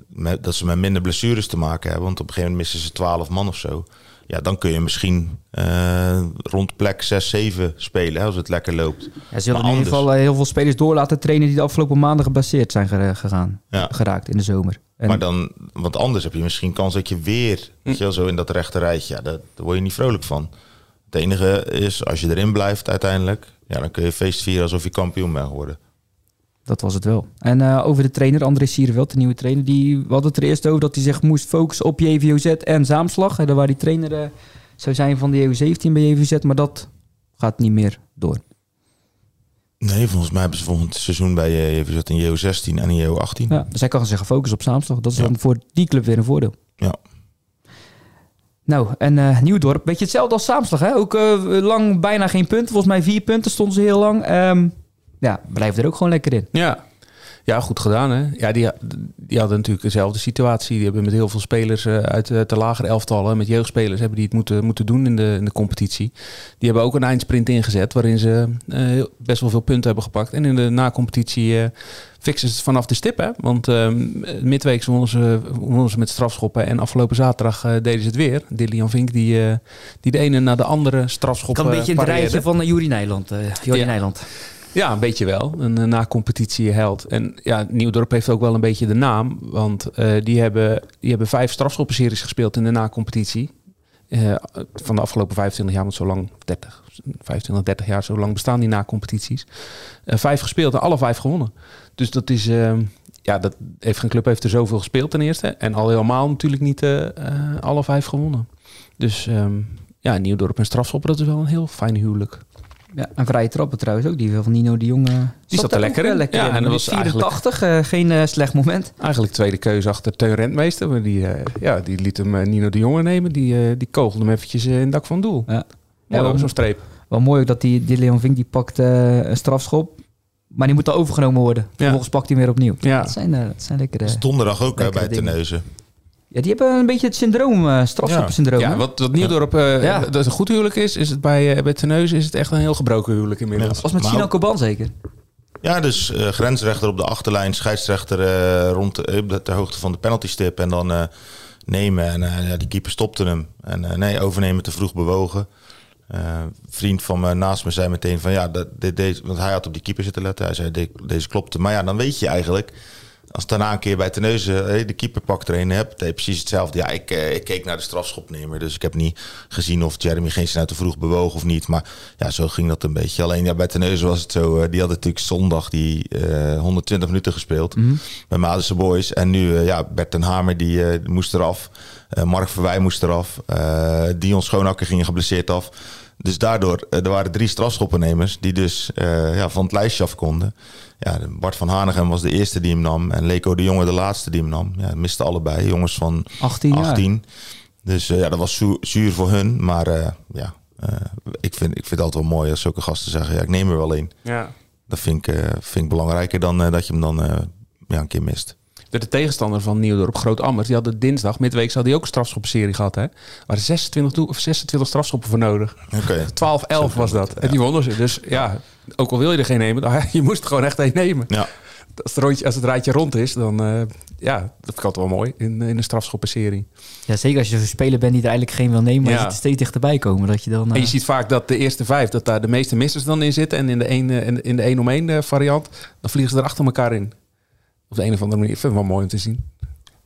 met, dat ze met minder blessures te maken hebben. Want op een gegeven moment missen ze 12 man of zo. Ja, dan kun je misschien eh, rond plek 6, 7 spelen, hè, als het lekker loopt. Ja, ze Maar in ieder geval eh, heel veel spelers door laten trainen die de afgelopen maanden geblesseerd zijn gegaan, Ja. geraakt in de zomer. En Maar dan, want anders heb je misschien kans dat je weer, je wel, zo in dat rechte rijtje, ja, daar, daar word je niet vrolijk van. Het enige is, als je erin blijft uiteindelijk, ja, dan kun je feest vieren alsof je kampioen bent geworden. Dat was het wel. En eh, over de trainer, André Sierveld, de nieuwe trainer, die hadden het er eerst over dat hij zich moest focussen op JVOZ en Zaamslag. En daar waar die trainer eh, zou zijn van de EU17 bij JVOZ, maar dat gaat niet meer door. Nee, volgens mij hebben ze volgend seizoen bij even zet een JO16 en een JO18. Ja, dus hij kan zich gaan focussen op Zaamslag. Dat is Ja. dan voor die club weer een voordeel. Ja. Nou, en eh Nieuwdorp, beetje hetzelfde als Zaamslag. Hè? Ook eh, lang bijna geen punten. Volgens mij vier punten stonden ze heel lang. Ehm, ja, blijven er ook gewoon lekker in. Ja. Ja, goed gedaan hè. Ja, die, die hadden natuurlijk dezelfde situatie. Die hebben met heel veel spelers eh, uit eh, de lagere elftallen, met jeugdspelers, hebben die het moeten, moeten doen in de, in de competitie. Die hebben ook een eindsprint ingezet, waarin ze eh, best wel veel punten hebben gepakt. En in de na-competitie fixen ze het vanaf de stip hè. Want eh, midweeks wonnen ze, wonnen ze met strafschoppen en afgelopen zaterdag deden ze het weer. Dillian Vink die, eh, die de ene na de andere strafschop kan een beetje pareerde. rijtje van uh, Juri Nijland. eh Ja. Nijland. Ja, een beetje wel. Een eh, na-competitie held. En ja, Nieuwdorp heeft ook wel een beetje de naam. Want eh, die, hebben, die hebben vijf strafschoppenseries gespeeld in de na-competitie. Eh, van de afgelopen 25 jaar, want zo lang, 30, 25, 30 jaar, zo lang bestaan die na-competities. Eh, vijf gespeeld en alle vijf gewonnen. Dus dat is, eh, ja, dat heeft geen club heeft er zoveel gespeeld ten eerste. En al helemaal natuurlijk niet eh, eh, alle vijf gewonnen. Dus ehm, ja, Nieuwdorp en strafschoppen, dat is wel een heel fijn huwelijk. Ja, en vrije trappen trouwens ook. Die van Nino de Jong. eh, zat er lekker ook, in. eh, Lekker Ja, in. en dat Die was is 84, eh, geen eh, slecht moment. Eigenlijk tweede keuze achter Teun Rentmeester. Maar die, eh, ja, die liet hem eh, Nino de Jonge nemen. Die, eh, die kogelde hem eventjes eh, in het dak van doel. Ja. Ja, wel zo'n streep. Wel mooi ook dat die, die Leon Vink die pakt eh, een strafschop. Maar die moet dan overgenomen worden. Vervolgens pakt hij weer opnieuw. Ja. Dat zijn, eh, dat zijn lekkere... Dat is donderdag ook hè, bij dingen. Ja, die hebben een beetje het syndroom, eh strafschoppensyndroom. Ja, wat, wat Nieuwdorp eh, Ja. dat een goed huwelijk is, is het bij, eh bij Terneuzen is het echt een heel gebroken huwelijk inmiddels. Ja. was met Sino Koban zeker. Ja, dus eh, grensrechter op de achterlijn, scheidsrechter eh, rond de, ter hoogte van de penaltystip en dan eh, nemen. En eh, ja, die keeper stopte hem. En eh, nee, overnemen te vroeg bewogen. Eh, vriend van me naast me zei meteen van ja, dat, dit, deze, want hij had op die keeper zitten letten. Hij zei, "De- deze klopte. Maar ja, dan weet je eigenlijk, als daarna een keer bij Teneuzen eh, de keeper pak trainen hebt, deed precies hetzelfde. Ja, ik, eh, ik keek naar de strafschopnemer, dus ik heb niet gezien of Jeremy geen snel te vroeg bewoog of niet. Maar ja, zo ging dat een beetje. Alleen ja, bij Teneuzen was het zo, eh, die hadden natuurlijk zondag die eh 120 minuten gespeeld bij Madense Boys. En nu, ja, Bert ten Hamer die moest eraf. Mark Verwij moest eraf. Dion Schoonakker ging geblesseerd af. Dus daardoor, eh, er waren drie strafschoppennemers die dus eh, ja, van het lijstje af konden. Ja, Bart van Hanegem was de eerste die hem nam. En Leko de Jonge de laatste die hem nam. Ja, misten allebei. Jongens van 18 jaar. 18. Dus eh, ja, dat was zu- zuur voor hun. Maar eh, ja, eh, ik, vind, ik vind het altijd wel mooi als zulke gasten zeggen... ja, ik neem er wel een. Ja. Dat vind ik, eh, vind ik belangrijker dan eh, dat je hem dan eh, ja, een keer mist. De, de tegenstander van Nieuwdorp, Groot Ammers, die hadden dinsdag, midweek, had die ook een strafschoppenserie gehad. Hè? Er waren 26, toe- of 26 strafschoppen voor nodig. Oké. 12-11 was dat. En die wonnen ze. Dus ja, ook al wil je er geen nemen, je moest er gewoon echt één nemen. Ja. Als het, rondje, als het rijtje rond is, dan eh, ja, dat vind ik altijd wel mooi in, in een strafschoppenserie. Ja, zeker als je zo'n speler bent die er eigenlijk geen wil nemen, maar Ja. je ziet er steeds dichterbij komen. Dat je dan, En je eh, ziet vaak dat de eerste vijf, dat daar de meeste missers dan in zitten. En in de één, eh, in- in de één om één eh, variant, dan vliegen ze er achter elkaar in. Op de een of andere manier. Ik vind het wel mooi om te zien.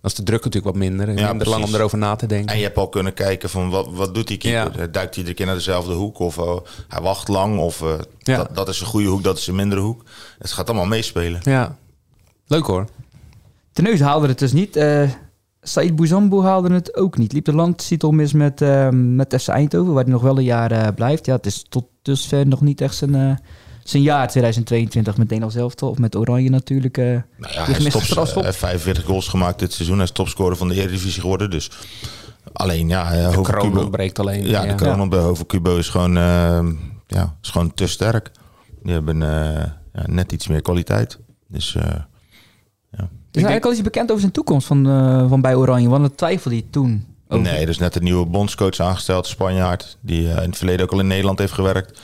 Dan is de druk natuurlijk wat minder. En Ja, minder lang om erover na te denken. En je hebt al kunnen kijken van wat, wat doet die keeper? Ja. Duikt hij iedere keer naar dezelfde hoek? Of eh, hij wacht lang? Of eh, Ja. dat, dat is een goede hoek, dat is een mindere hoek. Het gaat allemaal meespelen. Ja, leuk hoor. Teneuzen haalde het dus niet. Eh Said Bouzambou haalde het ook niet. Liep de landstitel mis met, met FC Eindhoven, waar hij nog wel een jaar eh, blijft. Ja, het is tot dusver nog niet echt zijn, eh, zijn jaar 2022 met Nederlands elftal. Of met Oranje natuurlijk. eh. Nou ja, hij, heeft 45 goals gemaakt dit seizoen. Hij is topscorer van de Eredivisie geworden. Dus alleen ja, eh, De kroon ontbreekt alleen. Ja, de kroon op bij Hoven Kubo is gewoon, eh, ja, is gewoon te sterk. Die hebben eh, ja, net iets meer kwaliteit. Dus eh, Is eigenlijk al iets bekend over zijn toekomst van, eh, van bij Oranje? Want dat twijfelde hij toen. over. Nee, er is net een nieuwe bondscoach aangesteld, Spanjaard, die eh, in het verleden ook al in Nederland heeft gewerkt.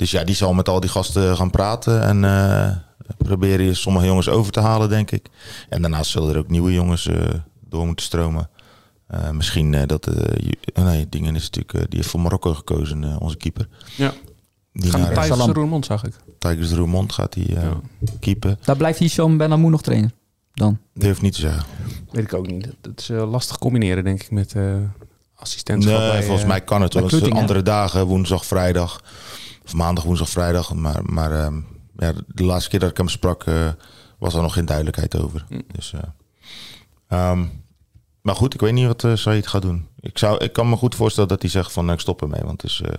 Dus ja, die zal met al die gasten gaan praten en eh, proberen hier sommige jongens over te halen, denk ik. En daarnaast zullen er ook nieuwe jongens eh, door moeten stromen. Eh, misschien dat... eh, oh nee, Dingen is natuurlijk... die heeft voor Marokko gekozen, eh, onze keeper. Ja. Die Gaat naar Thijs Salam. Roermond, zag ik. Tigers de Roermond gaat hij eh keeper. Daar blijft Hisham Ben Amou nog trainen. Dan. Durf niet te zeggen. Weet ik ook niet. Dat- is eh, lastig combineren, denk ik, met eh assistentschap. Nee, bij, volgens mij kan het. wel. Andere dagen, woensdag, vrijdag. Maandag, woensdag, vrijdag. Maar, maar ehm, ja, de laatste keer dat ik hem sprak, eh, was er nog geen duidelijkheid over. Hm. Dus, eh, ehm, maar goed, ik weet niet wat uh, Said gaat doen. Ik, zou, ik kan me goed voorstellen dat hij zegt van nou, ik stop ermee. Want het is eh,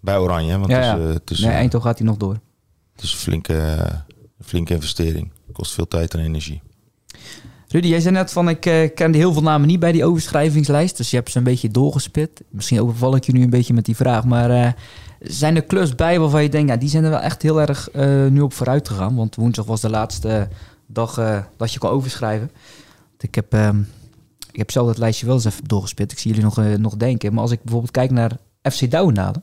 bij Oranje. Want Ja, het is, ja. eh, het is, nee, eh, Eindhoven gaat hij nog door. het is een flinke, eh, flinke investering. Kost veel tijd en energie. Rudy, jij zei net van ik eh, kende heel veel namen niet bij die overschrijvingslijst. Dus je hebt ze een beetje doorgespit. Misschien overval ik je nu een beetje met die vraag. Maar eh, zijn er clubs bij waarvan je denkt, ja, die zijn er wel echt heel erg eh, nu op vooruit gegaan? Want woensdag was de laatste dag eh, dat je kon overschrijven. Want Ik heb, ehm, ik heb zelf dat lijstje wel eens even doorgespit. Ik zie jullie nog, eh, nog denken. Maar als ik bijvoorbeeld kijk naar FC Douwenalen,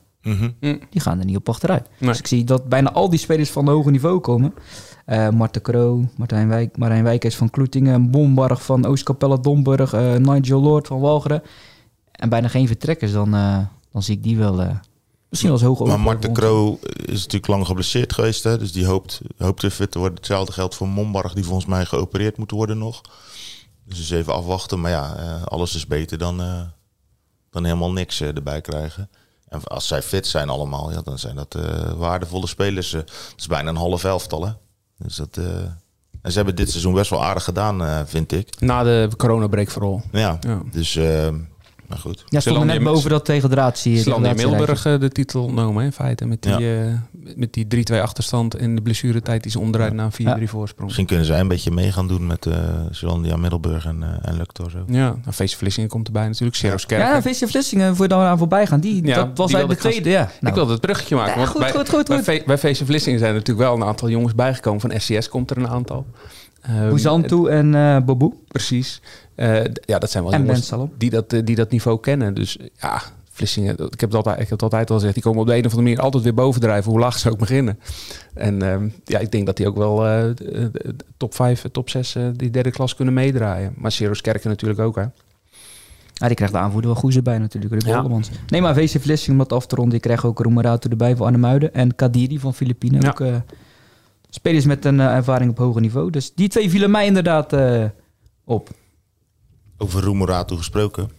die gaan er niet op achteruit. Nee. Dus ik zie dat bijna al die spelers van hoger niveau komen. Eh Marten Kroo, Martijn, Wijk, Marijn Wijkers van Kloetingen, Bombarg van Oostkapelle Domburg, eh, Nigel Lord van Walcheren. En bijna geen vertrekkers, dan, eh, dan zie ik die wel eh, misschien wel eens hoog Maar over. Marten Kroo is natuurlijk lang geblesseerd geweest. Hè? Dus die hoopt, hoopt weer fit te worden. Hetzelfde geldt voor Mombarg, die volgens mij geopereerd moet worden nog. Dus eens even afwachten. Maar ja, eh, alles is beter dan, eh, dan helemaal niks eh, erbij krijgen. En als zij fit zijn allemaal, ja, dan zijn dat eh, waardevolle spelers. Het is bijna een half elftal, hè. Dus dat... eh, en ze hebben dit seizoen best wel aardig gedaan, eh, vind ik. Na de coronabreak vooral. Ja, Ja. dus... eh, maar goed. Ja, stonden Zeeland net boven dat degradatie. Ze landen in degradatierijtje. Middelburg eh, de titel nomen, in feite. Met die, eh, met die 3-2 achterstand en de blessuretijd die ze omdraait naar een 4-3 voorsprong. Misschien kunnen zij een beetje mee gaan doen met uh, Zeelandia, Middelburg en, uh, en Luctor. Zo. Ja, nou, Feestje Vlissingen komt erbij natuurlijk. Seroskerken. Ja, Feestje Vlissingen, voor je dan aan voorbij gaan. Die, Ja, dat was die eigenlijk de tweede, ja. Ik wilde het bruggetje maken. Want goed, bij, goed, goed, bij, goed. Fe- bij Feestje Vlissingen zijn er natuurlijk wel een aantal jongens bijgekomen. Van SCS komt er een aantal. Um, Bouzantou en uh, Boboe. Precies. Uh, ja, dat zijn wel En jongens Bensalom. die dat, uh, die dat niveau kennen. Dus ja, Vlissingen, ik heb, het altijd, ik heb het altijd al gezegd, die komen op de een of andere manier altijd weer bovendrijven, hoe laag ze ook beginnen. En um, ja, ik denk dat die ook wel uh, top 5, top 6, uh, die derde klas kunnen meedraaien. Maar Kerken natuurlijk ook, hè. Ja, die krijgt de aanvoerder wel goed erbij natuurlijk. Ruud Ja. Nee, maar VC Vlissingen om dat af te ronden. Die krijgt ook Roemerato erbij voor Arnhemuiden. En Kadiri van Filipine. Ja. Ook eh, spelers met een eh, ervaring op hoger niveau. Dus die twee vielen mij inderdaad eh, op. Over Roemoratu gesproken.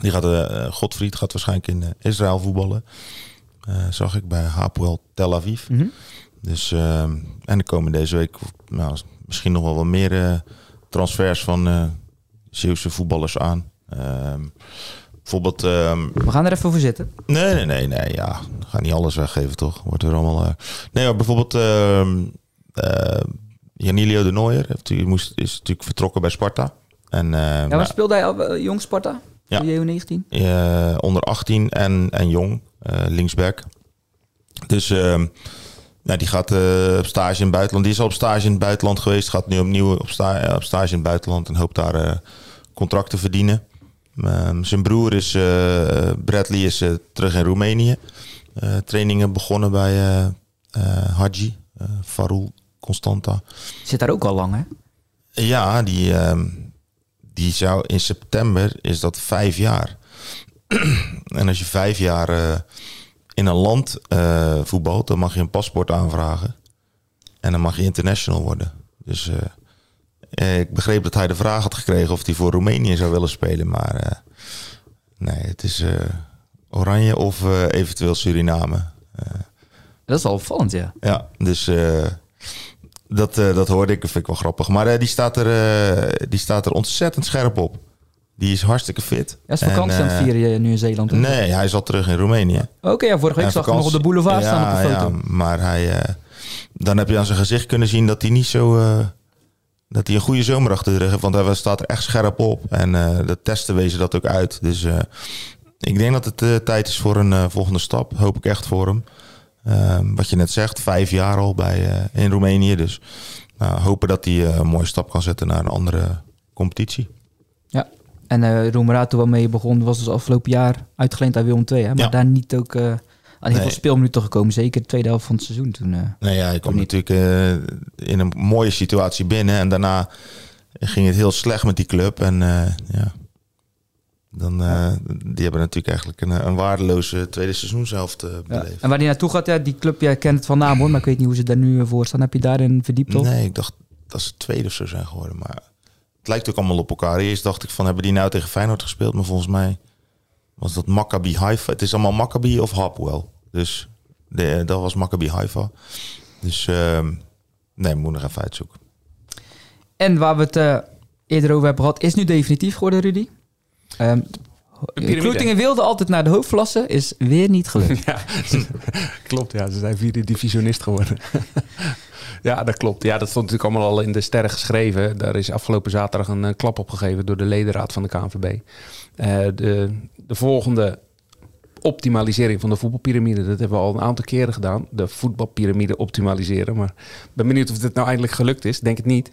Die gaat, eh Godfried gaat waarschijnlijk in eh, Israël voetballen. Eh, zag ik bij Hapoel Tel Aviv. Mhm. Dus, ehm, en er komen deze week nou, misschien nog wel wat meer eh, transfers van eh Zeeuwse voetballers aan. Ehm, bijvoorbeeld... ehm, We gaan er even voor zitten. Nee, nee, nee, nee. Ja, we gaan niet alles weggeven, toch? Wordt er allemaal. eh, Nee, maar bijvoorbeeld. eh, Janilio de Nooier heeft, moest, is natuurlijk vertrokken bij Sparta. En eh, Ja, nou, speelde hij al eh, jong Sparta? Ja. Voor JO19? eh, onder 18 en, en jong, eh, linksback. Dus ehm, nou, die gaat op stage in het buitenland. Die is al op stage in het buitenland geweest. Gaat nu opnieuw op, sta, op stage in het buitenland en hoopt daar contract te verdienen. Ehm, zijn broer is, Bradley, is terug in Roemenië. Trainingen begonnen bij eh Farul Constanta. Zit daar ook al lang, hè? Ja, die, ehm, die zou in september is dat vijf jaar. en als je vijf jaar eh, in een land eh, voetbalt, dan mag je een paspoort aanvragen. En dan mag je international worden. Dus eh, ik begreep dat hij de vraag had gekregen of hij voor Roemenië zou willen spelen. Maar nee, het is Oranje of eventueel Suriname. Dat is al opvallend, ja. Ja, dus dat, eh, dat hoorde ik. Dat vind ik wel grappig. Maar eh, die, staat er, eh, die staat er ontzettend scherp op. Die is hartstikke fit. Ja, is vakantie En, aan het vieren nu in Zeeland. Nee, hij al terug in Roemenië. Oké, ja, vorige week En zag ik hem nog op de boulevard ja, staan op een foto. Ja, maar hij, dan heb je aan zijn gezicht kunnen zien dat hij niet zo... dat hij een goede zomer achter de rug heeft. Want hij staat er echt scherp op. En de testen wezen dat ook uit. Dus ik denk dat het tijd is voor een volgende stap. Hoop ik echt voor hem. Ehm, wat je net zegt, vijf jaar al bij, eh, in Roemenië. Dus nou, hopen dat hij eh, een mooie stap kan zetten naar een andere competitie. Ja. En eh Roemerato waarmee je begon was dus afgelopen jaar uitgeleend aan Willem II. Hè? Maar Ja. daar niet ook aan heel Nee. veel speelminuten gekomen. Zeker de tweede helft van het seizoen toen. eh. Nou ja, hij kwam natuurlijk in een mooie situatie binnen. En daarna ging het heel slecht met die club. En ja, dan, eh, die hebben natuurlijk eigenlijk een, een waardeloze tweede seizoenshelft eh Ja. beleefd. En waar hij naartoe gaat, ja, die club, jij kent het van naam hoor, maar ik weet niet hoe ze daar nu eh, voor staan. Heb je daarin verdiept op? Nee, ik dacht dat ze tweede of zo zijn geworden. Maar het lijkt ook allemaal op elkaar. Eerst dacht ik van, hebben die nou tegen Feyenoord gespeeld? Maar volgens mij was dat Maccabi Haifa. Het is allemaal Maccabi of Hapwell. Dus de, dat was Maccabi Haifa. Dus ehm, nee, moet nog even uitzoeken. En waar we het eh, eerder over hebben gehad, is nu definitief geworden, Rudy. Piramide. Kloetingen wilde altijd naar de hoofdklasse, is weer niet gelukt. Ja, klopt. Ja, ze zijn vierde divisionist geworden. ja, dat klopt. Ja, dat stond natuurlijk allemaal al in de sterren geschreven. Daar is afgelopen zaterdag een eh, klap op gegeven door de ledenraad van de KNVB. Eh, de, de volgende optimalisering van de voetbalpyramide, dat hebben we al een aantal keren gedaan. De voetbalpyramide optimaliseren. Maar ik ben benieuwd of dit nou eindelijk gelukt is. Denk het niet,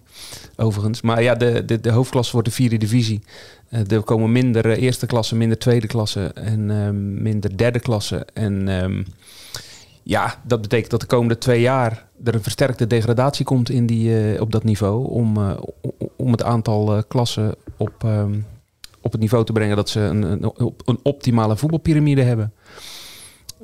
overigens. Maar ja, de, de, de hoofdklasse wordt de vierde divisie. Eh, er komen minder eh, eerste klasse, minder tweede klasse en ehm, minder derde klasse. En ehm, ja, dat betekent dat de komende twee jaar er een versterkte degradatie komt in die, eh, op dat niveau. Om, om het aantal klassen op, ehm, op het niveau te brengen dat ze een, een, een optimale voetbalpyramide hebben.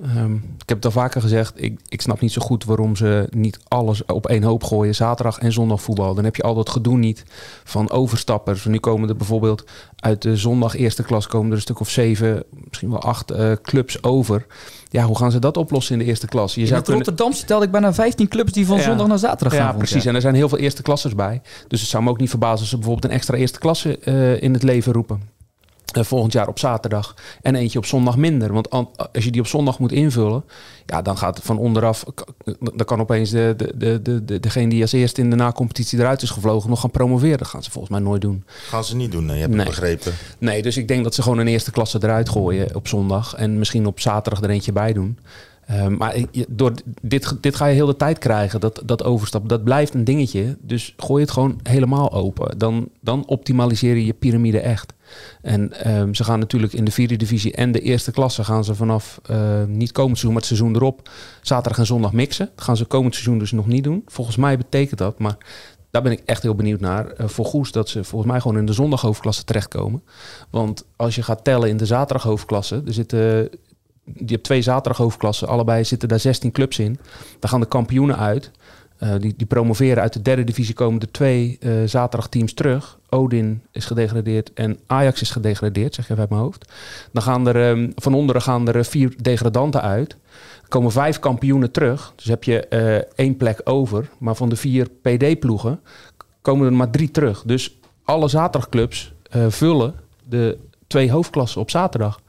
Ehm, ik heb het al vaker gezegd, ik, ik snap niet zo goed waarom ze niet alles op één hoop gooien. Zaterdag en zondag voetbal. Dan heb je al dat gedoe niet van overstappers. Nu komen er bijvoorbeeld uit de zondag eerste klas komen er een stuk of zeven, misschien wel acht eh, clubs over. Ja, hoe gaan ze dat oplossen in de eerste klas? Je In zou het kunnen... Rotterdamse telde ik bijna 15 clubs die van Ja. zondag naar zaterdag gaan. Ja, precies. En er zijn heel veel eerste klassers bij. Dus het zou me ook niet verbazen als ze bijvoorbeeld een extra eerste klasse eh, in het leven roepen. Eh, volgend jaar op zaterdag. En eentje op zondag minder. Want an- als je die op zondag moet invullen, ja, dan gaat van onderaf. Dan kan opeens de, de, de, de, de- degene die als eerste in de na-competitie eruit is gevlogen nog gaan promoveren. Dat gaan ze volgens mij nooit doen. Gaan ze niet doen, nee, je Nee. begrepen. Nee, dus ik denk dat ze gewoon een eerste klasse eruit gooien op zondag. En misschien op zaterdag er eentje bij doen. Eh, maar door dit, dit ga je heel de tijd krijgen, dat, dat overstap. Dat blijft een dingetje. Dus gooi het gewoon helemaal open. Dan, dan optimaliseer je je piramide echt. En ehm, ze gaan natuurlijk in de vierde divisie en de eerste klasse... gaan ze vanaf eh, niet komend seizoen, maar het seizoen erop... zaterdag en zondag mixen. Dat gaan ze komend seizoen dus nog niet doen. Volgens mij betekent dat, maar daar ben ik echt heel benieuwd naar. Eh, voor Goes dat ze volgens mij gewoon in de zondaghoofdklasse terechtkomen. Want als je gaat tellen in de zaterdaghoofdklasse, er zitten, je hebt twee zaterdaghoofdklassen, allebei zitten daar 16 clubs in. Daar gaan de kampioenen uit. Eh, die, die promoveren uit de derde divisie komen er twee uh, zaterdagteams terug. Odin is gedegradeerd en Ajax is gedegradeerd, zeg even uit mijn hoofd. Dan gaan er um, van onderen gaan er vier degradanten uit. Er komen vijf kampioenen terug. Dus heb je één plek over. Maar van de vier PD-ploegen komen er maar drie terug. Dus alle zaterdagclubs vullen de twee hoofdklassen op zaterdag.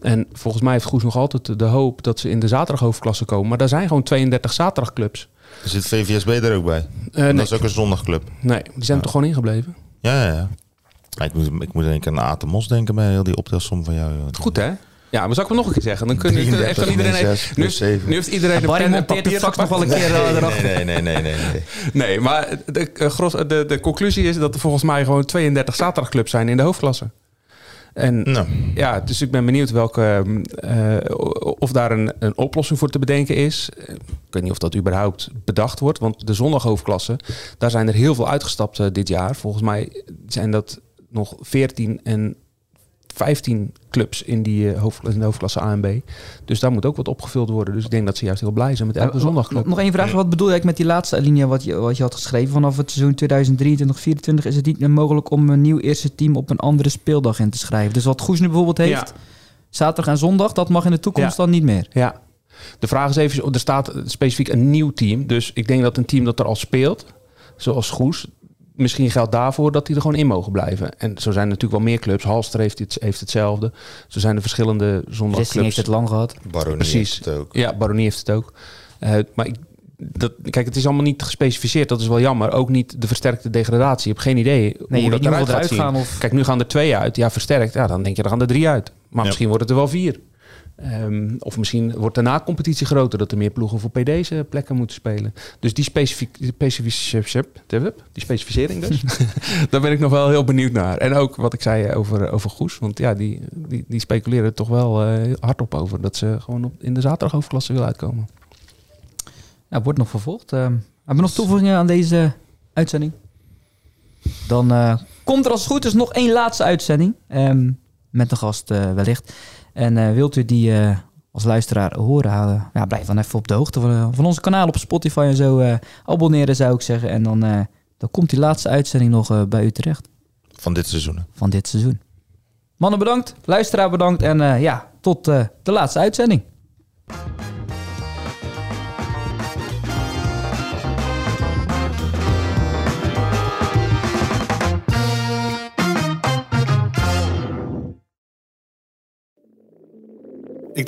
En volgens mij heeft Goes nog altijd de hoop dat ze in de zaterdaghoofdklasse komen. Maar daar zijn gewoon 32 zaterdagclubs. Zit VVSB er ook bij? Uh, nee. Dat is ook een zondagclub. Nee, die zijn ja. toch gewoon ingebleven? Ja, ja, ja. Ik moet, ik moet denken aan Aten Mos denken bij heel die optelsom van jou. Goed hè? Ja, maar zal ik hem nog een keer zeggen? Dan kun je, iedereen. 6, nu, nu heeft iedereen ja, een pen en straks nog wel een keer nee, erachter. Nee, nee, nee, nee, nee. Nee, maar de, de, de, de conclusie is dat er volgens mij gewoon 32 zaterdagclubs zijn in de hoofdklasse. En nou. ja, dus ik ben benieuwd welke, uh, of daar een, een oplossing voor te bedenken is. Ik weet niet of dat überhaupt bedacht wordt, want de zondaghoofdklasse, daar zijn er heel veel uitgestapt uh, dit jaar. Volgens mij zijn dat nog 14 en 15 clubs in, die uh, hoofd, in de hoofdklasse A en B. Dus daar moet ook wat opgevuld worden. Dus ik denk dat ze juist heel blij zijn met elke uh, zondagclub. Nog één vraag. Wat bedoel je met die laatste linie wat je, wat je had geschreven? Vanaf het seizoen 2023-2024 is het niet meer mogelijk om een nieuw eerste team op een andere speeldag in te schrijven. Dus wat Goes nu bijvoorbeeld heeft, ja. zaterdag en zondag, dat mag in de toekomst ja. dan niet meer. Ja. De vraag is even, er staat specifiek een nieuw team. Dus ik denk dat een team dat er al speelt, zoals Goes, misschien geldt daarvoor dat die er gewoon in mogen blijven. En zo zijn er natuurlijk wel meer clubs. Halster heeft, het, heeft hetzelfde. Zo zijn er verschillende zondagclubs. heeft het lang gehad. Baronie Precies. heeft het ook. Ja, Baronie heeft het ook. Uh, maar ik, dat, kijk, het is allemaal niet gespecificeerd. Dat is wel jammer. Ook niet de versterkte degradatie. Je hebt geen idee nee, hoe dat eruit gaat zien. gaan. Of... Kijk, nu gaan er twee uit. Ja, versterkt. Ja, dan denk je, er gaan er drie uit. Maar ja. misschien wordt het er wel vier. Um, of misschien wordt de na-competitie groter, dat er meer ploegen voor PD's uh, plekken moeten spelen. Dus die, specifiek, die specificering dus, daar ben ik nog wel heel benieuwd naar. En ook wat ik zei over, over Goes, want ja, die, die, die speculeren toch wel uh, hardop over dat ze gewoon op, in de zaterdaghoofdklasse wil uitkomen. Nou, wordt nog vervolgd. Uh, hebben we nog toevoegingen aan deze uitzending? Dan uh, komt er als het goed is nog één laatste uitzending. Um, met een gast wellicht. En uh, wilt u die uh, als luisteraar horen, uh, ja, blijf dan even op de hoogte van, van onze kanaal op Spotify en zo. abonneren zou ik zeggen. En dan, dan komt die laatste uitzending nog bij u terecht. Van dit seizoen. Van dit seizoen. Mannen bedankt, luisteraar bedankt en ja, tot de laatste uitzending.